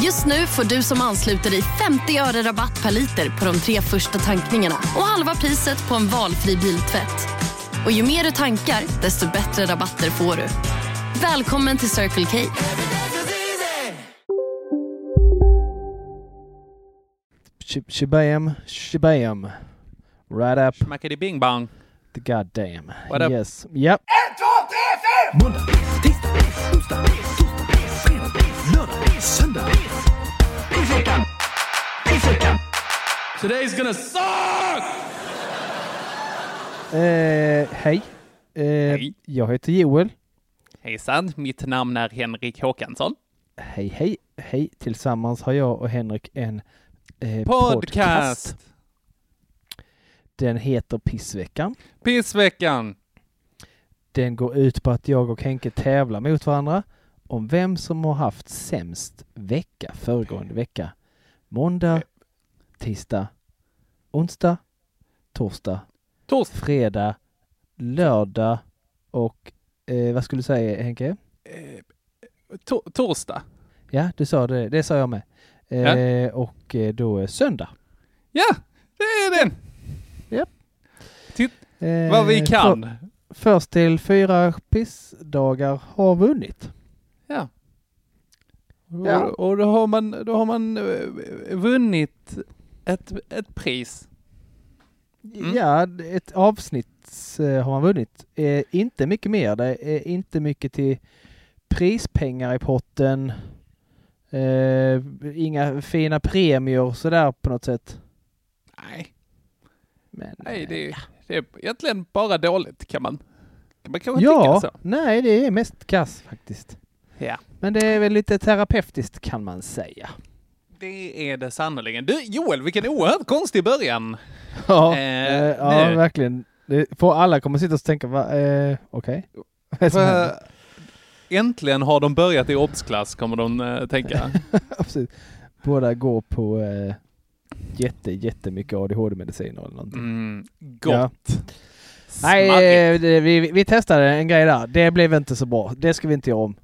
Just nu får du som ansluter dig 50 öre rabatt per liter på de tre första tankningarna och halva priset på en valfri biltvätt. Och ju mer du tankar, desto bättre rabatter får du. Välkommen till Circle K. Sh- Shabam, shabam. Right up Schmackety bing bong. the goddamn. What up? Yes. Yep. Today's gonna suck! Eh, hej. Eh, Hej. Jag heter Joel. Hejsan, mitt namn är Henrik Håkansson. Hej, hej, hej. Tillsammans har jag och Henrik en eh, podcast. Podcast! Den heter Pissveckan. Pissveckan! Den går ut på att jag och Henke tävlar mot varandra om vem som har haft sämst vecka föregående vecka. Måndag, tisdag, onsdag, torsdag, Torsdag. fredag, lördag och eh, vad skulle du säga Henke? Eh, to- torsdag. Ja, du sa det. Det sa jag med. Eh, Och eh, då söndag. Ja, det är den! Eh, Vad vi kan. För, först till fyra pissdagar har vunnit. Ja. Ja. Och, och då har man, då har man eh, vunnit ett, ett pris. Mm. Ja, ett avsnitt eh, har man vunnit. Eh, inte mycket mer. Det är inte mycket till prispengar i potten. Eh, inga fina premier sådär på något sätt. Nej, Men, nej det, är, det är egentligen bara dåligt kan man, kan man kanske Ja, tycka så. nej det är mest kass faktiskt. Ja. Men det är väl lite terapeutiskt kan man säga. Det är det sannerligen. Du Joel, vilken oerhört konstig början. Ja, Eh, eh, ja nu. verkligen. För alla kommer sitta och tänka, va, eh, okej. Händer? För äntligen har de börjat i obsklass, kommer de eh, tänka. Precis. Båda går på eh, jätte, jättemycket ADHD-mediciner eller någonting. Mm, gott. Ja. Nej, eh, vi, vi testade en grej där. Det blev inte så bra. Det ska vi inte göra om.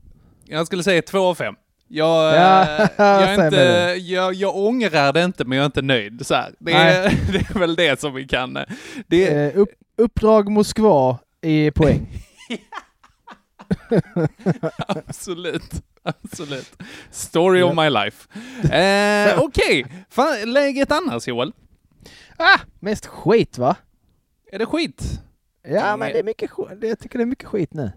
Jag skulle säga två av fem. Jag, Ja, eh, jag, är inte, jag, jag ångrar det inte, men jag är inte nöjd. Så här. Det, är, det är väl det som vi kan... eh, Det, Eh, upp, uppdrag Moskva i poäng. Absolut. Absolut. Story of my life. Eh, Okej, Fan, läget annars Joel? ah, mest skit va? Är det skit? Ja, men det är mycket skit. Jag tycker det är mycket skit nu.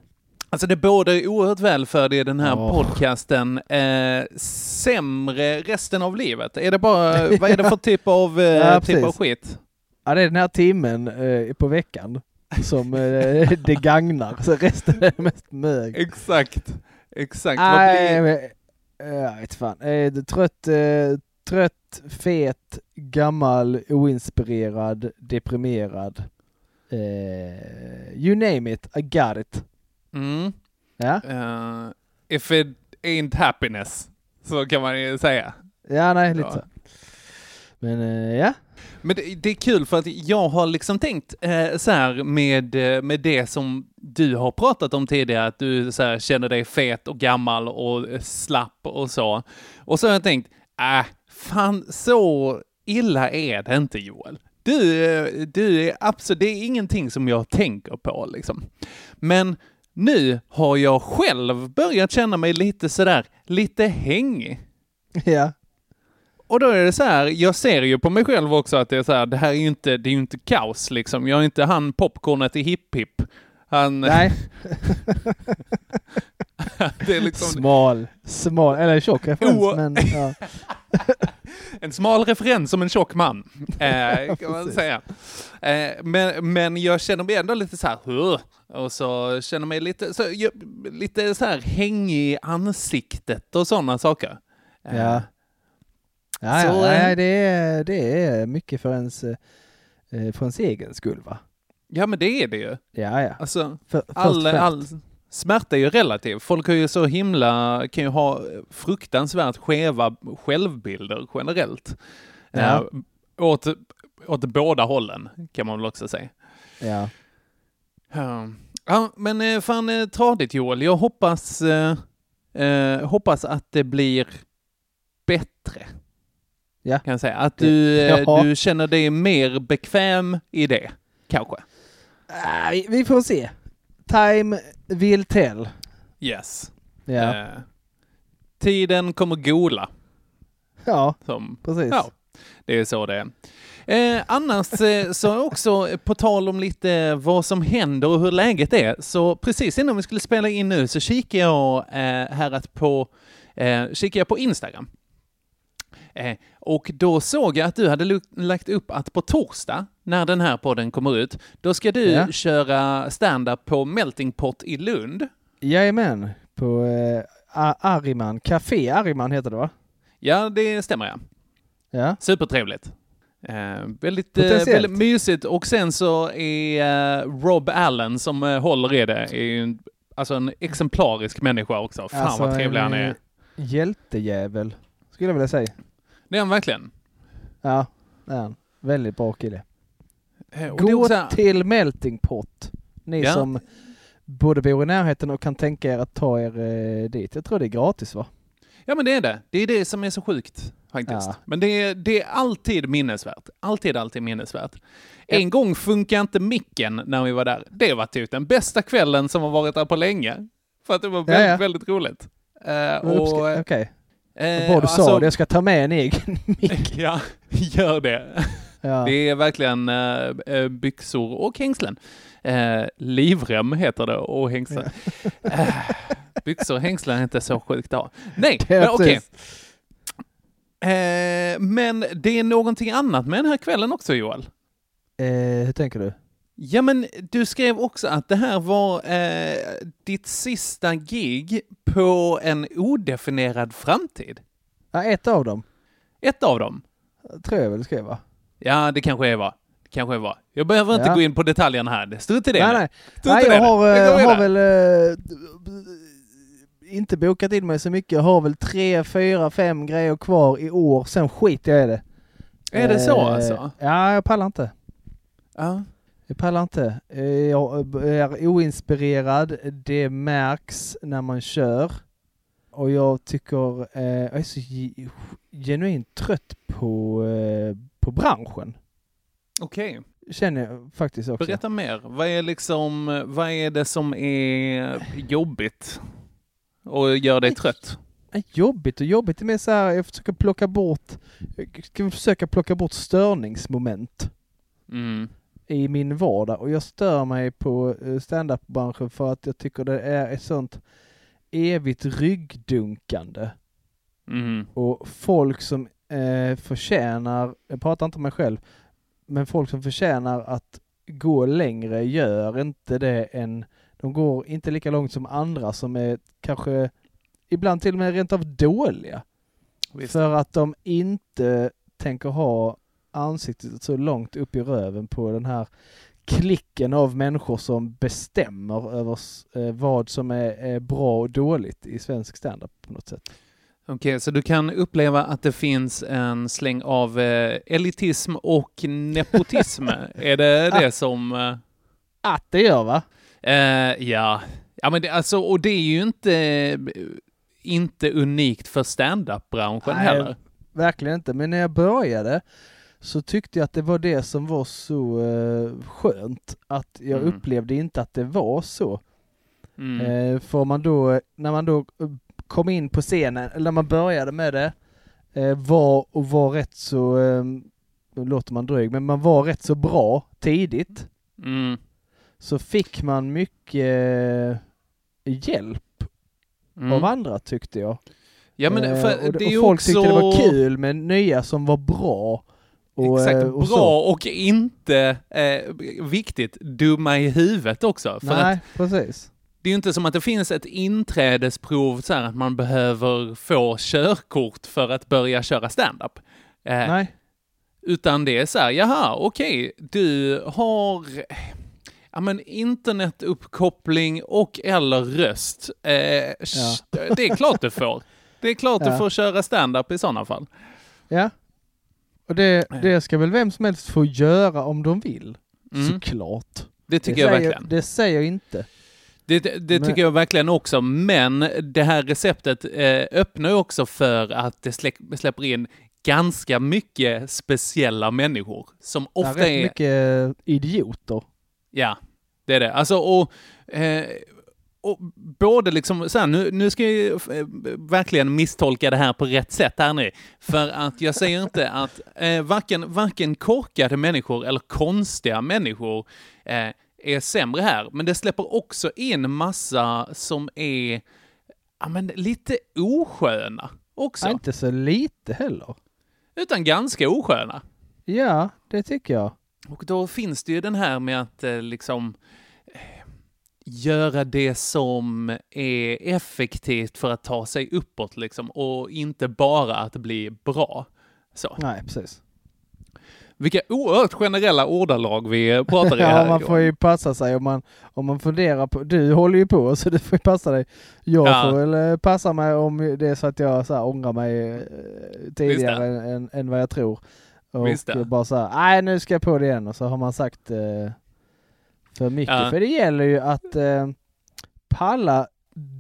Alltså det bådar oerhört väl för det den här Åh. podcasten. Eh, sämre resten av livet. Är det bara, vad är det för typ av, eh, Ja, typ av skit? Ja, det är den här timmen eh, på veckan som eh, det gagnar. Så resten är mest mög. Exakt. Exakt. Nej, men, eh, jag vet fan. Eh, trött, trött, fet, gammal, oinspirerad, deprimerad. You name it, I got it. Mm, Ja, eh, if it ain't happiness, så kan man ju säga. ja nej, lite Ja. så. Men eh, ja, Men det, det är kul för att jag har liksom tänkt eh, så här med, med det som du har pratat om tidigare, att du så här, känner dig fet och gammal och slapp och så. Och så har jag tänkt, äh, fan så illa är det inte Joel. Du, du är absolut, det är ingenting som jag tänker på liksom. Men nu har jag själv börjat känna mig lite sådär, lite hängig. ja. Och då är det så här, jag ser ju på mig själv också att det är så här, det här är ju inte, det är inte kaos liksom. Jag är inte han popcornet i Hipp Hipp. Han, Nej, det är liksom smal, smal, eller tjock referens men ja. en smal referens som en tjock man, eh, kan man säga. Eh, men, men jag känner mig ändå lite så här, "Huh?" och så känner mig lite så, jag, lite så här hängig i ansiktet och sådana saker. Eh, Ja. Ja, ja, Så, nej, eh, det, är, det är mycket för ens, eh, för ens egen skull va? Ja, men det är det ju. Ja, ja. Alltså, För, först all, främst. all smärta är ju relativ. Folk har ju så himla, kan ju ha fruktansvärt skeva självbilder generellt. Ja. Eh, åt, åt båda hållen, kan man väl också säga. Ja. Ja, ja men eh, fan eh, tradigt Joel. Jag hoppas, eh, hoppas att det blir bättre. Ja. Kan jag säga. Att du, Ja. du känner dig mer bekväm i det, kanske. Vi får se. Time will tell. Yes. Ja, Eh, tiden kommer gola. ja Som, precis. ja, det är så det är. Eh, annars eh, så också på tal om lite vad som händer och hur läget är, så precis innan vi skulle spela in nu så kikar jag eh, här att på, eh, kikar jag på Instagram. Eh, och då såg jag att du hade lagt upp att på torsdag, när den här podden kommer ut, då ska du Ja. köra stand-up på Melting Pot i Lund. Jajamän, på eh, Ariman, Café Ariman heter det va? Ja, det stämmer ja. Ja. Supertrevligt. Eh, väldigt, eh, väldigt mysigt och sen så är eh, Rob Allen som eh, håller i det är en, alltså en exemplarisk människa också. Fan Alltså, vad trevlig han är. eh, Hjältejävel, skulle jag vilja säga. Det är han verkligen. Ja, det är han. Väldigt bra kille. Eh, och det är Gå också, till Melting Pot. Ni Ja. som både bor i närheten och kan tänka er att ta er eh, dit. Jag tror det är gratis va? ja men det är det. Det är det som är så sjukt faktiskt. Ja. Men det är, det är alltid minnesvärt. Alltid, alltid minnesvärt. Ja. En gång funkar inte micken när vi var där. Det var typ den bästa kvällen som har varit där på länge. För att det var Ja, väldigt, ja. väldigt roligt. Eh, och, uppska- Okej, eh, bra du sa alltså- det. Jag ska ta med en egen mick. Ja, gör det. Ja. Det är verkligen eh, eh, byxor och hängslen. Eh, livrem heter det och hängslen. Eh, byxor och hängslen är inte så sjukt att. Nej, men okej. precis. Eh, men det är någonting annat med den här kvällen också Joel. Eh, hur tänker du? Ja, men du skrev också att det här var eh, ditt sista gig på en odefinierad framtid. Ja, ett av dem, Ett av dem. tror jag väl skrev va? Ja, det kanske är va. Det kanske är va. Jag behöver inte Ja. gå in på detaljerna här. Står inte det. Nej, nej. Nej inte jag har, eh, har väl eh, inte bokat in mig så mycket. Jag har väl tre, fyra, fem grejer kvar i år. Sen skiter jag i det. Är det så Eh, alltså? Ja, jag pallar inte. Ja. Jag pallar inte. Eh, Jag är oinspirerad. Det märks när man kör. Och jag tycker, eh, jag är så ge- genuint trött på, eh, på branschen. Okej. Känner jag faktiskt också. Berätta mer. Vad är liksom, vad är det som är jobbigt och gör dig trött? Jobbigt och jobbigt. Det är mer så här, jag försöker plocka bort, jag ska försöka plocka bort störningsmoment Mm. i min vardag. Och jag stör mig på eh, stand-up-branschen för att jag tycker det är ett sånt evigt ryggdunkande. Mm. Och folk som eh, förtjänar, jag pratar inte om mig själv, men folk som förtjänar att gå längre gör inte det än, de går inte lika långt som andra som är kanske ibland till och med rent av dåliga. Visst. För att de inte tänker ha ansiktet så långt upp i röven på den här klicken av människor som bestämmer över eh, vad som är, bra och dåligt i svensk standup på något sätt. Okej, så du kan uppleva att det finns en släng av eh, elitism och nepotism. är det det som... Eh, Att det gör va? eh, ja. Ja, men det, alltså, och det är ju inte, inte unikt för stand-up-branschen heller. Verkligen inte. Men när jag började så tyckte jag att det var det som var så eh, skönt. Att jag Mm. upplevde inte att det var så. Mm. Eh, för man då, när man då eh, kom in på scenen, eller när man började med det, eh, var och var rätt så, eh, låter man dryg, men man var rätt så bra tidigt. Mm. Så fick man mycket eh, hjälp Mm. av andra tyckte jag. Ja, men Eh, och, och folk också... tyckte det var kul med nya som var bra. Och, Exakt, eh, och bra så. och inte eh, viktigt, dumma i huvudet också. För Nej, att precis. det är ju inte som att det finns ett inträdesprov så här att man behöver få körkort för att börja köra stand-up. Eh, Nej. Utan det är så här, jaha, okej, du har ja, men internetuppkoppling och eller röst. Eh, Det är klart du får. Det är klart Ja. du får köra stand-up i sådana fall. Ja. Och det, det ska väl vem som helst få göra om de vill. Mm. Såklart. Det tycker det jag säger, verkligen. Det säger jag inte. Det, det, det Men- tycker jag verkligen också, men det här receptet eh, öppnar också för att det släck, släpper in ganska mycket speciella människor som Ja, ofta rätt är... mycket idioter. Ja, det är det. Alltså, och, eh, och både liksom, så här, nu, nu ska jag eh, verkligen misstolka det här på rätt sätt här nu. För att jag säger inte att eh, varken, varken korkade människor eller konstiga människor eh, är sämre här. Men det släpper också in massa som är ja, men lite osköna också. Ja, inte så lite heller. Utan ganska osköna. Ja, det tycker jag. Och då finns det ju den här med att eh, liksom göra det som är effektivt för att ta sig uppåt liksom och inte bara att bli bra. Så. Nej, precis. Vilka oerhört generella ordalag vi pratar i här. Ja, man får ju passa sig om man, om man funderar på... Du håller ju på så du får ju passa dig. Jag Ja. får väl eh, passa mig om det är så att jag så här, ångrar mig eh, tidigare än, än, än vad jag tror. Och Visst bara så här, nej nu ska jag på det igen och så har man sagt eh, för mycket. Ja. För det gäller ju att eh, palla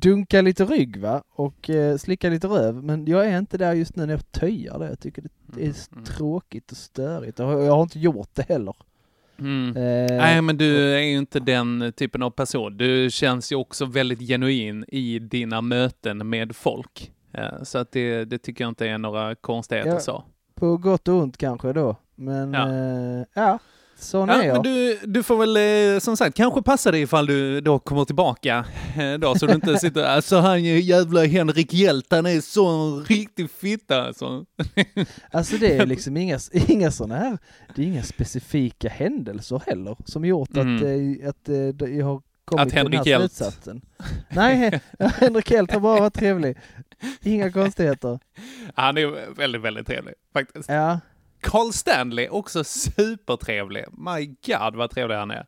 dunka lite rygg va och eh, slicka lite röv. Men jag är inte där just nu när jag töjar det. Jag tycker det är Mm. tråkigt och störigt. Och jag har inte gjort det heller. Mm. Eh, Nej, men du är ju inte den typen av person. Du känns ju också väldigt genuin i dina möten med folk. Eh, Så att det, det tycker jag inte är några konstigheter Ja. så. På gott och ont kanske då. Men ja, eh, ja sån Ja, är jag. men du, du får väl eh, som sagt kanske passa dig ifall du då kommer tillbaka eh, då så du inte sitter alltså han är jävla Henrik Hjält, han är så en riktig fitta alltså. Alltså det är liksom inga, inga sådana här, det är inga specifika händelser heller som gjort att, Mm. eh, att eh, jag har kommit Att till den Henrik här Hjelt- slutsatsen. Nej, Henrik Hjelt har bara varit trevlig. Inga konstigheter. Han är väldigt, väldigt trevlig faktiskt. Ja, Carl Stanley, också supertrevlig. My God vad trevlig han är.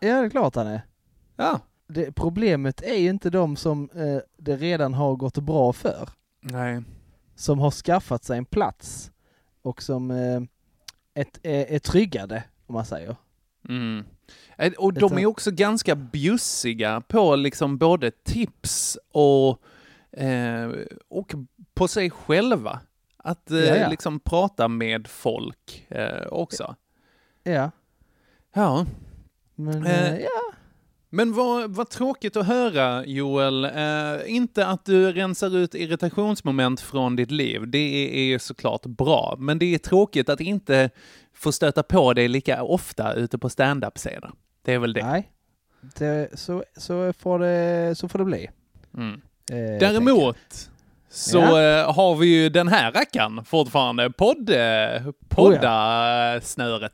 ja det är klart han är. Ja. Det, problemet är ju inte de som eh, det redan har gått bra för. Nej. Som har skaffat sig en plats och som eh, ett, är, är tryggade, om man säger. Mm. Eh, Och de är också ganska bjussiga på liksom både tips och, eh, och på sig själva. Att eh, Ja, ja. liksom prata med folk eh, också. Ja, Ja, men Eh, eh, ja. men vad, vad tråkigt att höra Joel. Eh, inte att du rensar ut irritationsmoment från ditt liv. Det är, är ju såklart bra. Men det är tråkigt att inte få stöta på dig lika ofta ute på stand-up-scener. Det är väl det. Nej, det, så, så, får det, så får det bli. Mm. Eh, Däremot så eh, har vi ju den här rackaren fortfarande, podd, eh, poddasnöret.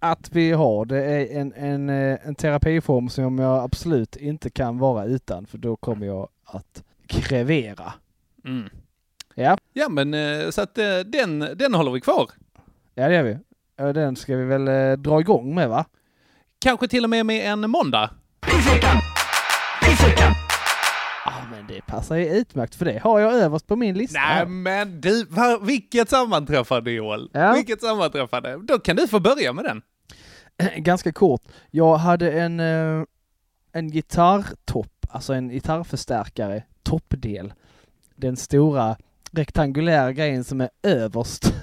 jag. Att vi har det är en, en, eh, en terapiform som jag absolut inte kan vara utan för då kommer jag att krevera. Mm. Ja, Ja, men eh, så att eh, den, den håller vi kvar. ja det gör vi. Ja, Den ska vi väl eh, dra igång med va? Kanske till och med med en måndag. Ja men det passar ju utmärkt för det har jag överst på min lista. Nej men du, va, vilket sammanträffande Joel! Ja. Vilket sammanträffande! Då kan du få börja med den. Ganska kort. Jag hade en, eh, en gitarrtopp, alltså en gitarrförstärkare, toppdel. Den stora rektangulära grejen som är överst.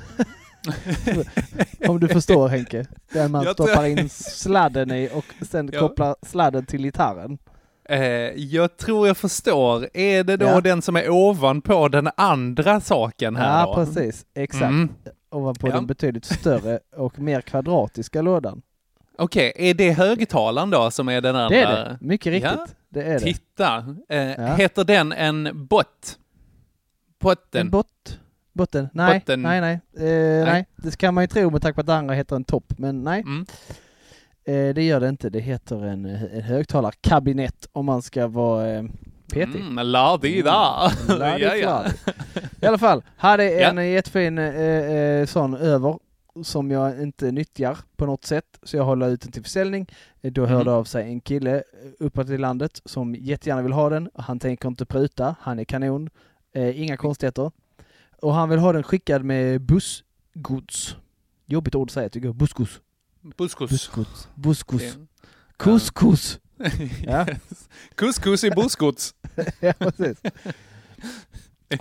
Om du förstår Henke. Den man Jag stoppar in sladden i och sen Ja. kopplar sladden till gitarren. Eh, jag tror jag förstår. Är det då Ja. den som är ovanpå den andra saken här Ja, då? precis. Exakt. Mm. Ovanpå Ja. den betydligt större och mer kvadratiska lådan. Okej, är det högtalaren då som är den andra? Det är det. Mycket riktigt. Ja. Det är det. Titta, eh, Ja. heter den en bot? Botten? En bot? Botten? Nej, Botten. nej, nej. Eh, nej. Det kan man ju tro med tanke på att det andra heter en topp, men nej. Mm. Eh, det gör det inte. Det heter en, en högtalarkabinett om man ska vara eh, petig. Mm, la di da. Lardigt, ja, ja. lardigt. I alla fall, hade Ja. en jättefin eh, eh, sån över som jag inte nyttjar på något sätt, så jag håller ut den till försäljning. Eh, Då hörde Mhm. av sig en kille uppåt i landet som jättegärna vill ha den. Han tänker inte pruta, han är kanon. Eh, inga konstigheter. Och han vill ha den skickad med bussgods. Jobbigt ord att säga tycker jag. Bussgods. Buskus. Bussgods. Det- Couscous. Ja. Couscous i bussgods. ja, precis.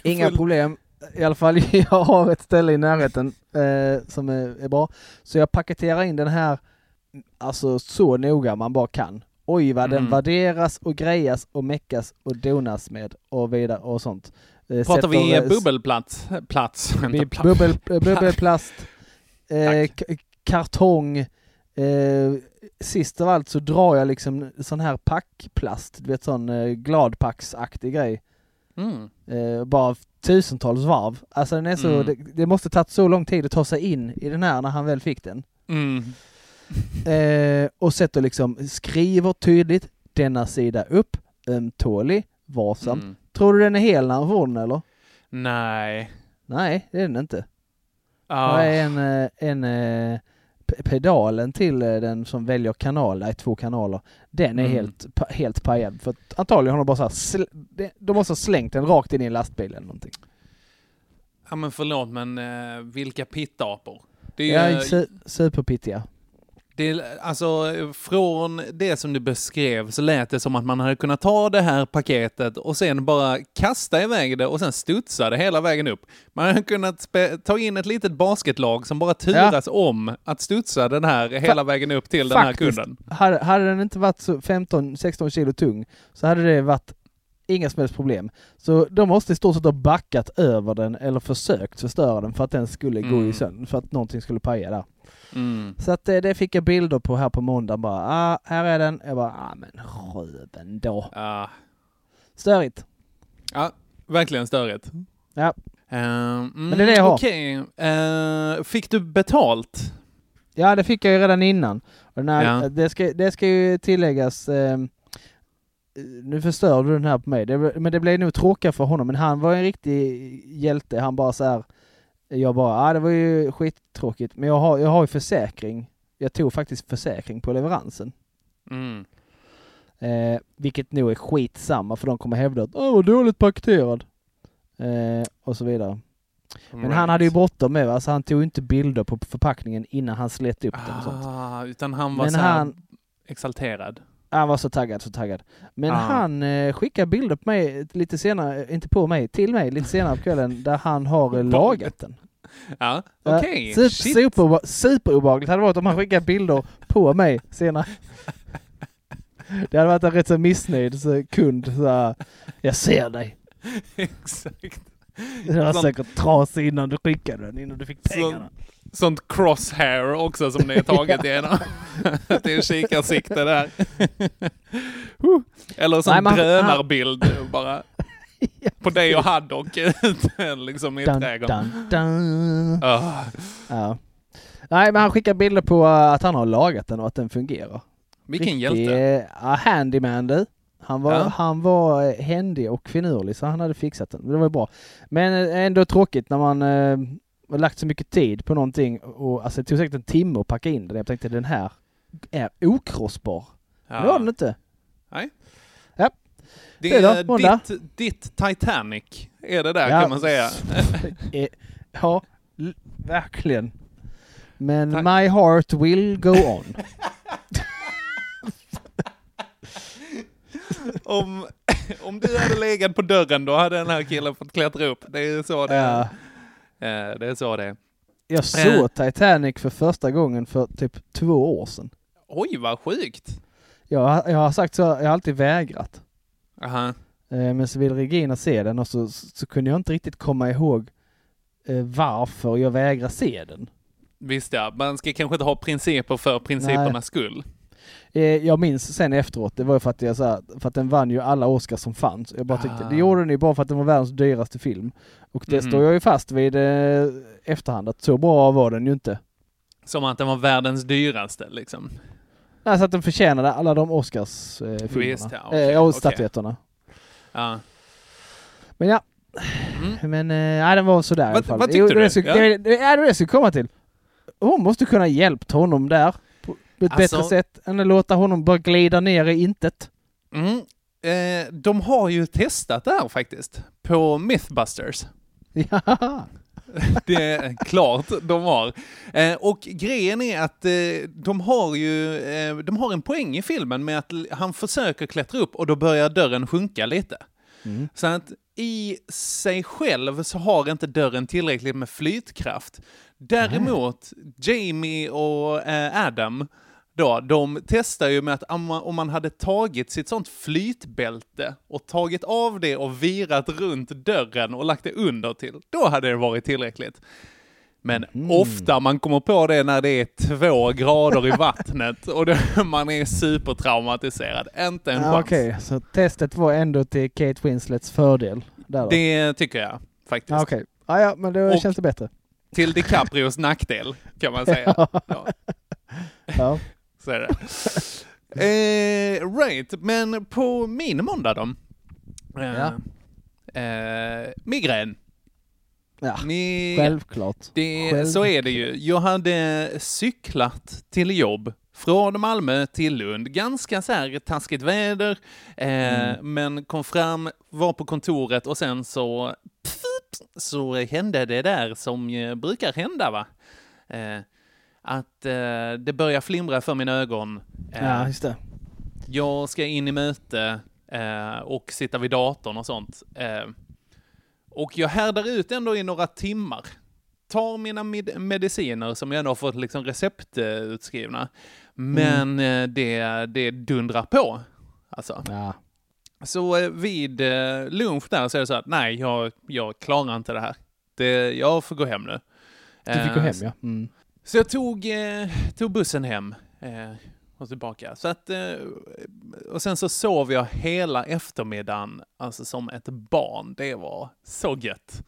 Inga problem. I alla fall, jag har ett ställe i närheten eh, som är, är bra. Så jag paketerar in den här alltså så noga man bara kan. Oj vad den Mm. värderas och grejas och meckas och donas med och vidare och sånt. Eh, Pratar vi eh, bubbelplats? Plats, bubbel, bubbelplast, eh, kartong. Eh, sist av allt så drar jag liksom sån här packplast, du vet sån eh, gladpacksaktig grej. Mm. Eh, bara tusentals varv. Alltså den är så, Mm. det, det måste tagit så lång tid att ta sig in i den här när han väl fick den. Mm. Eh, och sätter liksom, skriver tydligt, denna sida upp, ömtålig, varsam. Mm. Tror du den är hel när han får den eller? Nej. Nej, det är den inte. Ah. Det är en, eh, en eh, p- pedalen till eh, den som väljer kanal, är två kanaler, den är Mm. helt, helt pajad. För att antagligen har de bara så här, de- måste ha slängt den rakt in i en lastbil eller någonting. Ja men förlåt men uh, vilka pittapor? Det Ja, är ju, su- superpittiga. Det alltså från det som du beskrev så lät det som att man hade kunnat ta det här paketet och sen bara kasta iväg det och sen studsa det hela vägen upp. Man hade kunnat ta in ett litet basketlag som bara turas om att studsa den här hela vägen upp till den här kunden. Hade, hade den inte varit så 15-16 kilo tung så hade det varit inga som helst problem. Så de måste i stort sett ha backat över den eller försökt förstöra den för att den skulle gå Mm. i sönder, för att någonting skulle paja där. Mm. Så att eh, det fick jag bilder på här på måndag bara, ah, här är den. Jag bara, ah men röven då. Ja. Störigt. Ja, verkligen störigt. Ja. Mm, Men det är det jag har. Okej. Eh, fick du betalt? Ja, det fick jag ju redan innan. Och här, Ja. det, ska, det ska ju tilläggas, eh, nu förstör du den här på mig, det, men det blev nog tråkigt för honom, men han var en riktig hjälte. Han bara så här, jag bara, ah, det var ju skittråkigt, men jag har, jag har ju försäkring. Jag tog faktiskt försäkring på leveransen. Mm. Eh, vilket nog är skitsamma för de kommer hävda att åh vad dåligt paketerad. Eh, och så vidare. Men han hade ju bråttom med va? så han tog inte bilder på förpackningen innan han slet upp den och sånt. Ah, utan han var Men så han- exalterad. Han var så taggad, så taggad. Men Ah. han eh, skickade bilder på mig lite senare, inte på mig, till mig lite senare på kvällen där han har eh, lagat den. Ja, okej. super, Shit. super, superobehagligt hade varit om han skickade bilder på mig senare. Det hade varit en rätt så missnöjd så kund så jag ser dig. Exakt. Det var Sånt- säkert trasig innan du skickade den, innan du fick pengarna. Sånt crosshair också som det är taget igenom. det är kikarsikte där. Eller sån drönarbild bara. På dig och Haddock liksom i Dun, trädgården. dun, dun. Ah, Ja. Nej, men han skickar bilder på uh, att han har lagat den och att den fungerar. vilken Riktig, hjälte. eh, Ja, handyman du. Han var, Ja. han var eh, händig och finurlig så han hade fixat den. Det var ju bra. Men eh, ändå tråkigt när man eh, lagt så mycket tid på någonting och alltså det tog säkert en timme att packa in den. Jag tänkte den här är okrossbar. Men det var den inte. Det Det är måndag? ditt, ditt Titanic, är det där Ja. kan man säga. Eh, ja, verkligen. Men Tack. my heart will go on. om, om du hade legat på dörren då hade den här killen fått klättra upp. Det är så det är. Ja. Eh, Det är så det är. Jag såg Titanic för första gången för typ två år sedan. Oj, vad sjukt! Jag, jag har sagt så, jag har alltid vägrat. Aha. Eh, Men så ville Regina se den och så, så kunde jag inte riktigt komma ihåg eh, varför jag vägrar se den. Visst ja, man ska kanske inte ha principer för principernas Nej. skull. Eh, Jag minns sen efteråt, det var ju för att jag så här, för att den vann ju alla Oscars som fanns. Jag bara tyckte, Ah. det gjorde den ju bara för att den var världens dyraste film. Och det Mhm. står jag ju fast vid eh, efterhand, att så bra var den ju inte. Som att den var världens dyraste liksom. Alltså att den förtjänade alla de Oscars-filmerna. Eh, ja, okej, eh, statyetterna. Ja. Men ja, Mm. men eh, nej, den var sådär i alla fall. vad tyckte Jo, du? Det, skulle- Ja. det, det, det det jag skulle komma till. hon måste kunna hjälpt honom där på ett Alltså- bättre sätt än att låta honom bara glida ner i intet. Mm. Eh, de har ju testat det här faktiskt, på Mythbusters. Ja. Det är klart de har. Eh, och grejen är att eh, de har ju, eh, de har en poäng i filmen med att han försöker klättra upp och då börjar dörren sjunka lite. Mm. Så att i sig själv så har inte dörren tillräckligt med flytkraft. Däremot, Jamie och Adam, då, de testar ju med att om man, hade tagit sitt sånt flytbälte och tagit av det och virat runt dörren och lagt det under till, då hade det varit tillräckligt. Men ofta man kommer på det när det är två grader i vattnet och det, man är supertraumatiserad. Inte en Ja, chans. Okej, så testet var ändå till Kate Winslets fördel. Då. Det tycker jag faktiskt. Ja, Okej, ja, ja, men då Och- känns det bättre. Till DiCaprios nackdel, kan man säga. Ja, Ja. Så är det. Eh, right, men på min måndag då? Eh, eh, migrän. ja, Ni, självklart. det, så är det ju. Jag hade cyklat till jobb från Malmö till Lund. Ganska så här taskigt väder, eh, men kom fram, var på kontoret och sen så pfft, så hände det där som eh, brukar hända va. Att eh, det börjar flimra för mina ögon. Eh, Ja, just det. jag ska in i möte eh, och sitta vid datorn och sånt. Eh, och jag härdar ut ändå i några timmar. Tar mina med- mediciner som jag ändå har fått liksom recept eh, utskrivna. Men eh, det, det dundrar på. Alltså. Ja. Så eh, vid lunch där så är det så att nej, jag, jag klarar inte det här. Det, jag får gå hem nu. Du fick gå hem ja. Mm. Så jag tog, eh, tog bussen hem eh, och tillbaka. Så att, eh, och sen så sov jag hela eftermiddagen, alltså som ett barn. Det var så gött.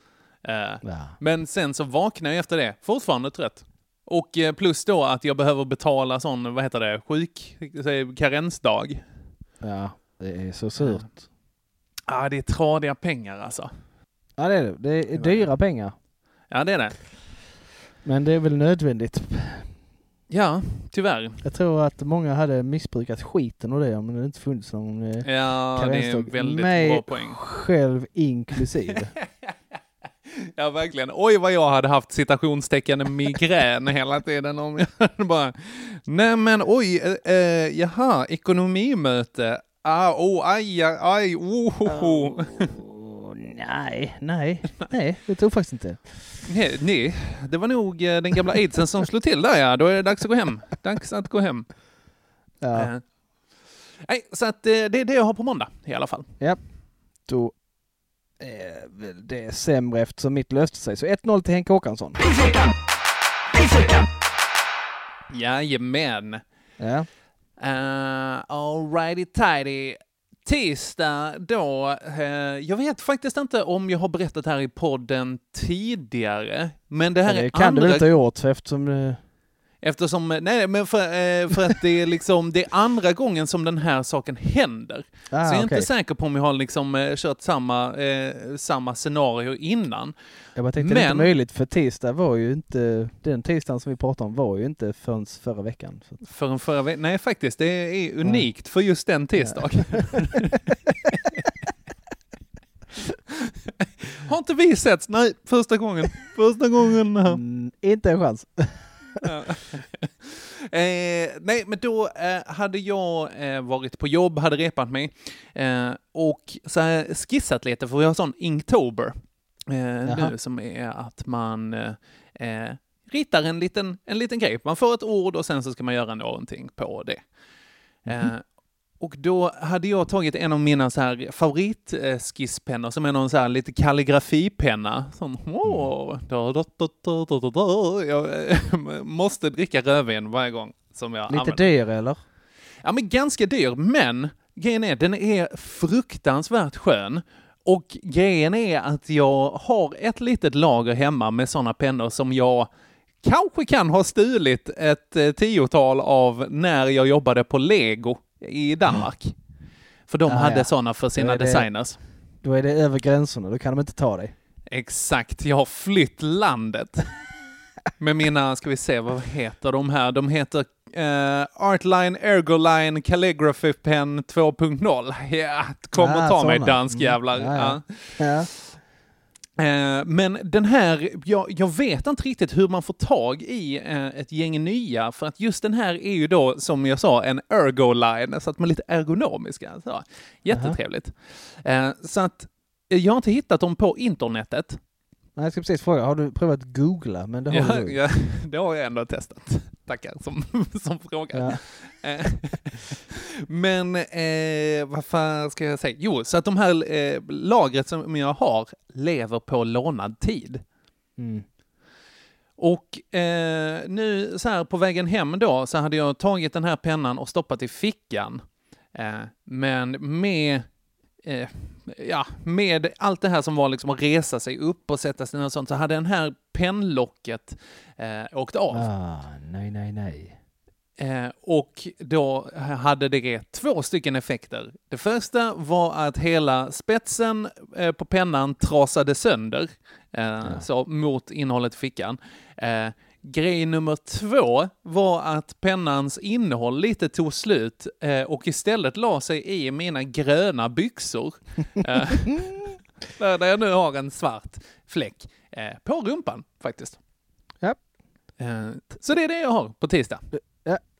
Eh, Ja. men sen så vaknade jag efter det, fortfarande trött. Och eh, plus då att jag behöver betala sån, vad heter det, sjuk, karensdag. ja, det är så surt. Ja, ah, det är tradiga pengar alltså. Ja, det är det. Det är dyra pengar. Ja, det är det. Men det är väl nödvändigt. Ja, tyvärr. Jag tror att många hade missbrukat skiten och det om det inte funnits någon eh, Ja, det är en karensdag. väldigt Mig bra poäng. själv inklusive. Ja, verkligen. Oj, vad jag hade haft citationstecken migrän hela tiden om jag hade bara... Nej, men oj, eh, eh, jaha, ekonomimöte. Ah, oh, aj, aj, aj, oh, oh, oh. Nej, nej, nej, det tror jag faktiskt inte. Nej, nej, det var nog eh, den gamla aidsen som slog till där ja. Då är det dags att gå hem. Dags att gå hem. Ja, Eh, nej, så att eh, det är det jag har på måndag i alla fall. då är väl det sämre eftersom mitt löste sig. Så 1-0 till Henke Håkansson. Jajamän. Ja, Uh, Alrighty tidy. Tisdag då, eh, jag vet faktiskt inte om jag har berättat här i podden tidigare, men det här det är kan du andra, väl inte ha gjort eftersom... eftersom, nej men för, eh, för att det är liksom, det är andra gången som den här saken händer. Ah, så jag är okej. inte säker på om jag har liksom eh, kört samma, eh, samma scenario innan. Jag bara tänkte det är inte Men- möjligt för tisdag var ju inte... Den tisdagen som vi pratade om var ju inte förrän förra veckan. Så. att- För en förra ve- nej faktiskt, det är unikt för just den tisdagen. har inte vi setts? Nej, första gången. Första gången. Mm, inte en chans. eh, nej, men då eh, hade jag eh, varit på jobb, hade repat mig eh, och så här skissat lite, för vi har sån Inktober eh, nu som är att man eh, ritar en liten, en liten grej. Man får ett ord och sen så ska man göra någonting på det. Eh, och då hade jag tagit en av mina så här favoritskisspennor som är någon så här lite kalligrafipenna. Da, da, da, da, da. Jag eh, måste dricka rödvin varje gång som jag Lite använder. dyr eller? Ja, men ganska dyr, men grejen är, den är fruktansvärt skön. Och grejen är att jag har ett litet lager hemma med sådana pennor som jag kanske kan ha stulit ett eh, tiotal av när jag jobbade på Lego i Danmark. För de Ah, hade ja. sådana för sina det- designers. Då är det över gränserna, då kan de inte ta dig. Exakt, jag har flytt landet. med mina, ska vi se, vad heter de här? De heter eh, Artline Ergoline Calligraphy Pen 2.0. Ja, kom och Ah, ta mig såna. danskjävlar. Mm, ja, Ja. Eh, men den här, jag, jag vet inte riktigt hur man får tag i eh, ett gäng nya, för att just den här är ju då, som jag sa, en ergoline, så att man är lite ergonomiska. Så. Jättetrevligt. Eh, så att jag har inte hittat dem på internetet. Nej, jag ska precis fråga, har du provat googla? Men det har Ja, du. ja, det har jag ändå testat. Tackar som, som frågar. Ja. Eh, Men eh, vad fan ska jag säga? Jo, så att de här eh, lagret som jag har lever på lånad tid. Mm. Och eh, nu så här på vägen hem då så hade jag tagit den här pennan och stoppat i fickan. Eh, men med, eh, ja, med allt det här som var liksom att resa sig upp och sätta sig ner och sånt så hade den här pennlocket eh, åkt av. Ah, nej, nej, nej. Eh, och då hade det två stycken effekter. Det första var att hela spetsen eh, på pennan trasade sönder, eh, så mot innehållet i fickan. Grej nummer två var att pennans innehåll lite tog slut eh, och istället la sig i mina gröna byxor. Eh, där jag nu har en svart fläck eh, på rumpan faktiskt. Ja. Eh, så det är det jag har på tisdag.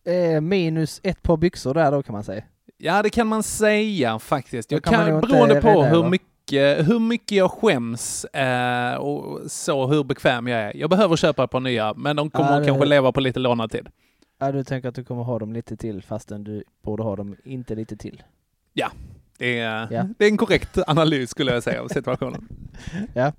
Eh, minus ett par byxor där då kan man säga. Ja, det kan man säga faktiskt. Jag kan kan, beroende på hur mycket, hur mycket jag skäms eh, och så hur bekväm jag är. Jag behöver köpa ett par nya, men de kommer Ja, det- kanske leva på lite lånad tid. Ja, du tänker att du kommer ha dem lite till fastän du borde ha dem inte lite till. Det är, Ja. det är en korrekt analys skulle jag säga av situationen.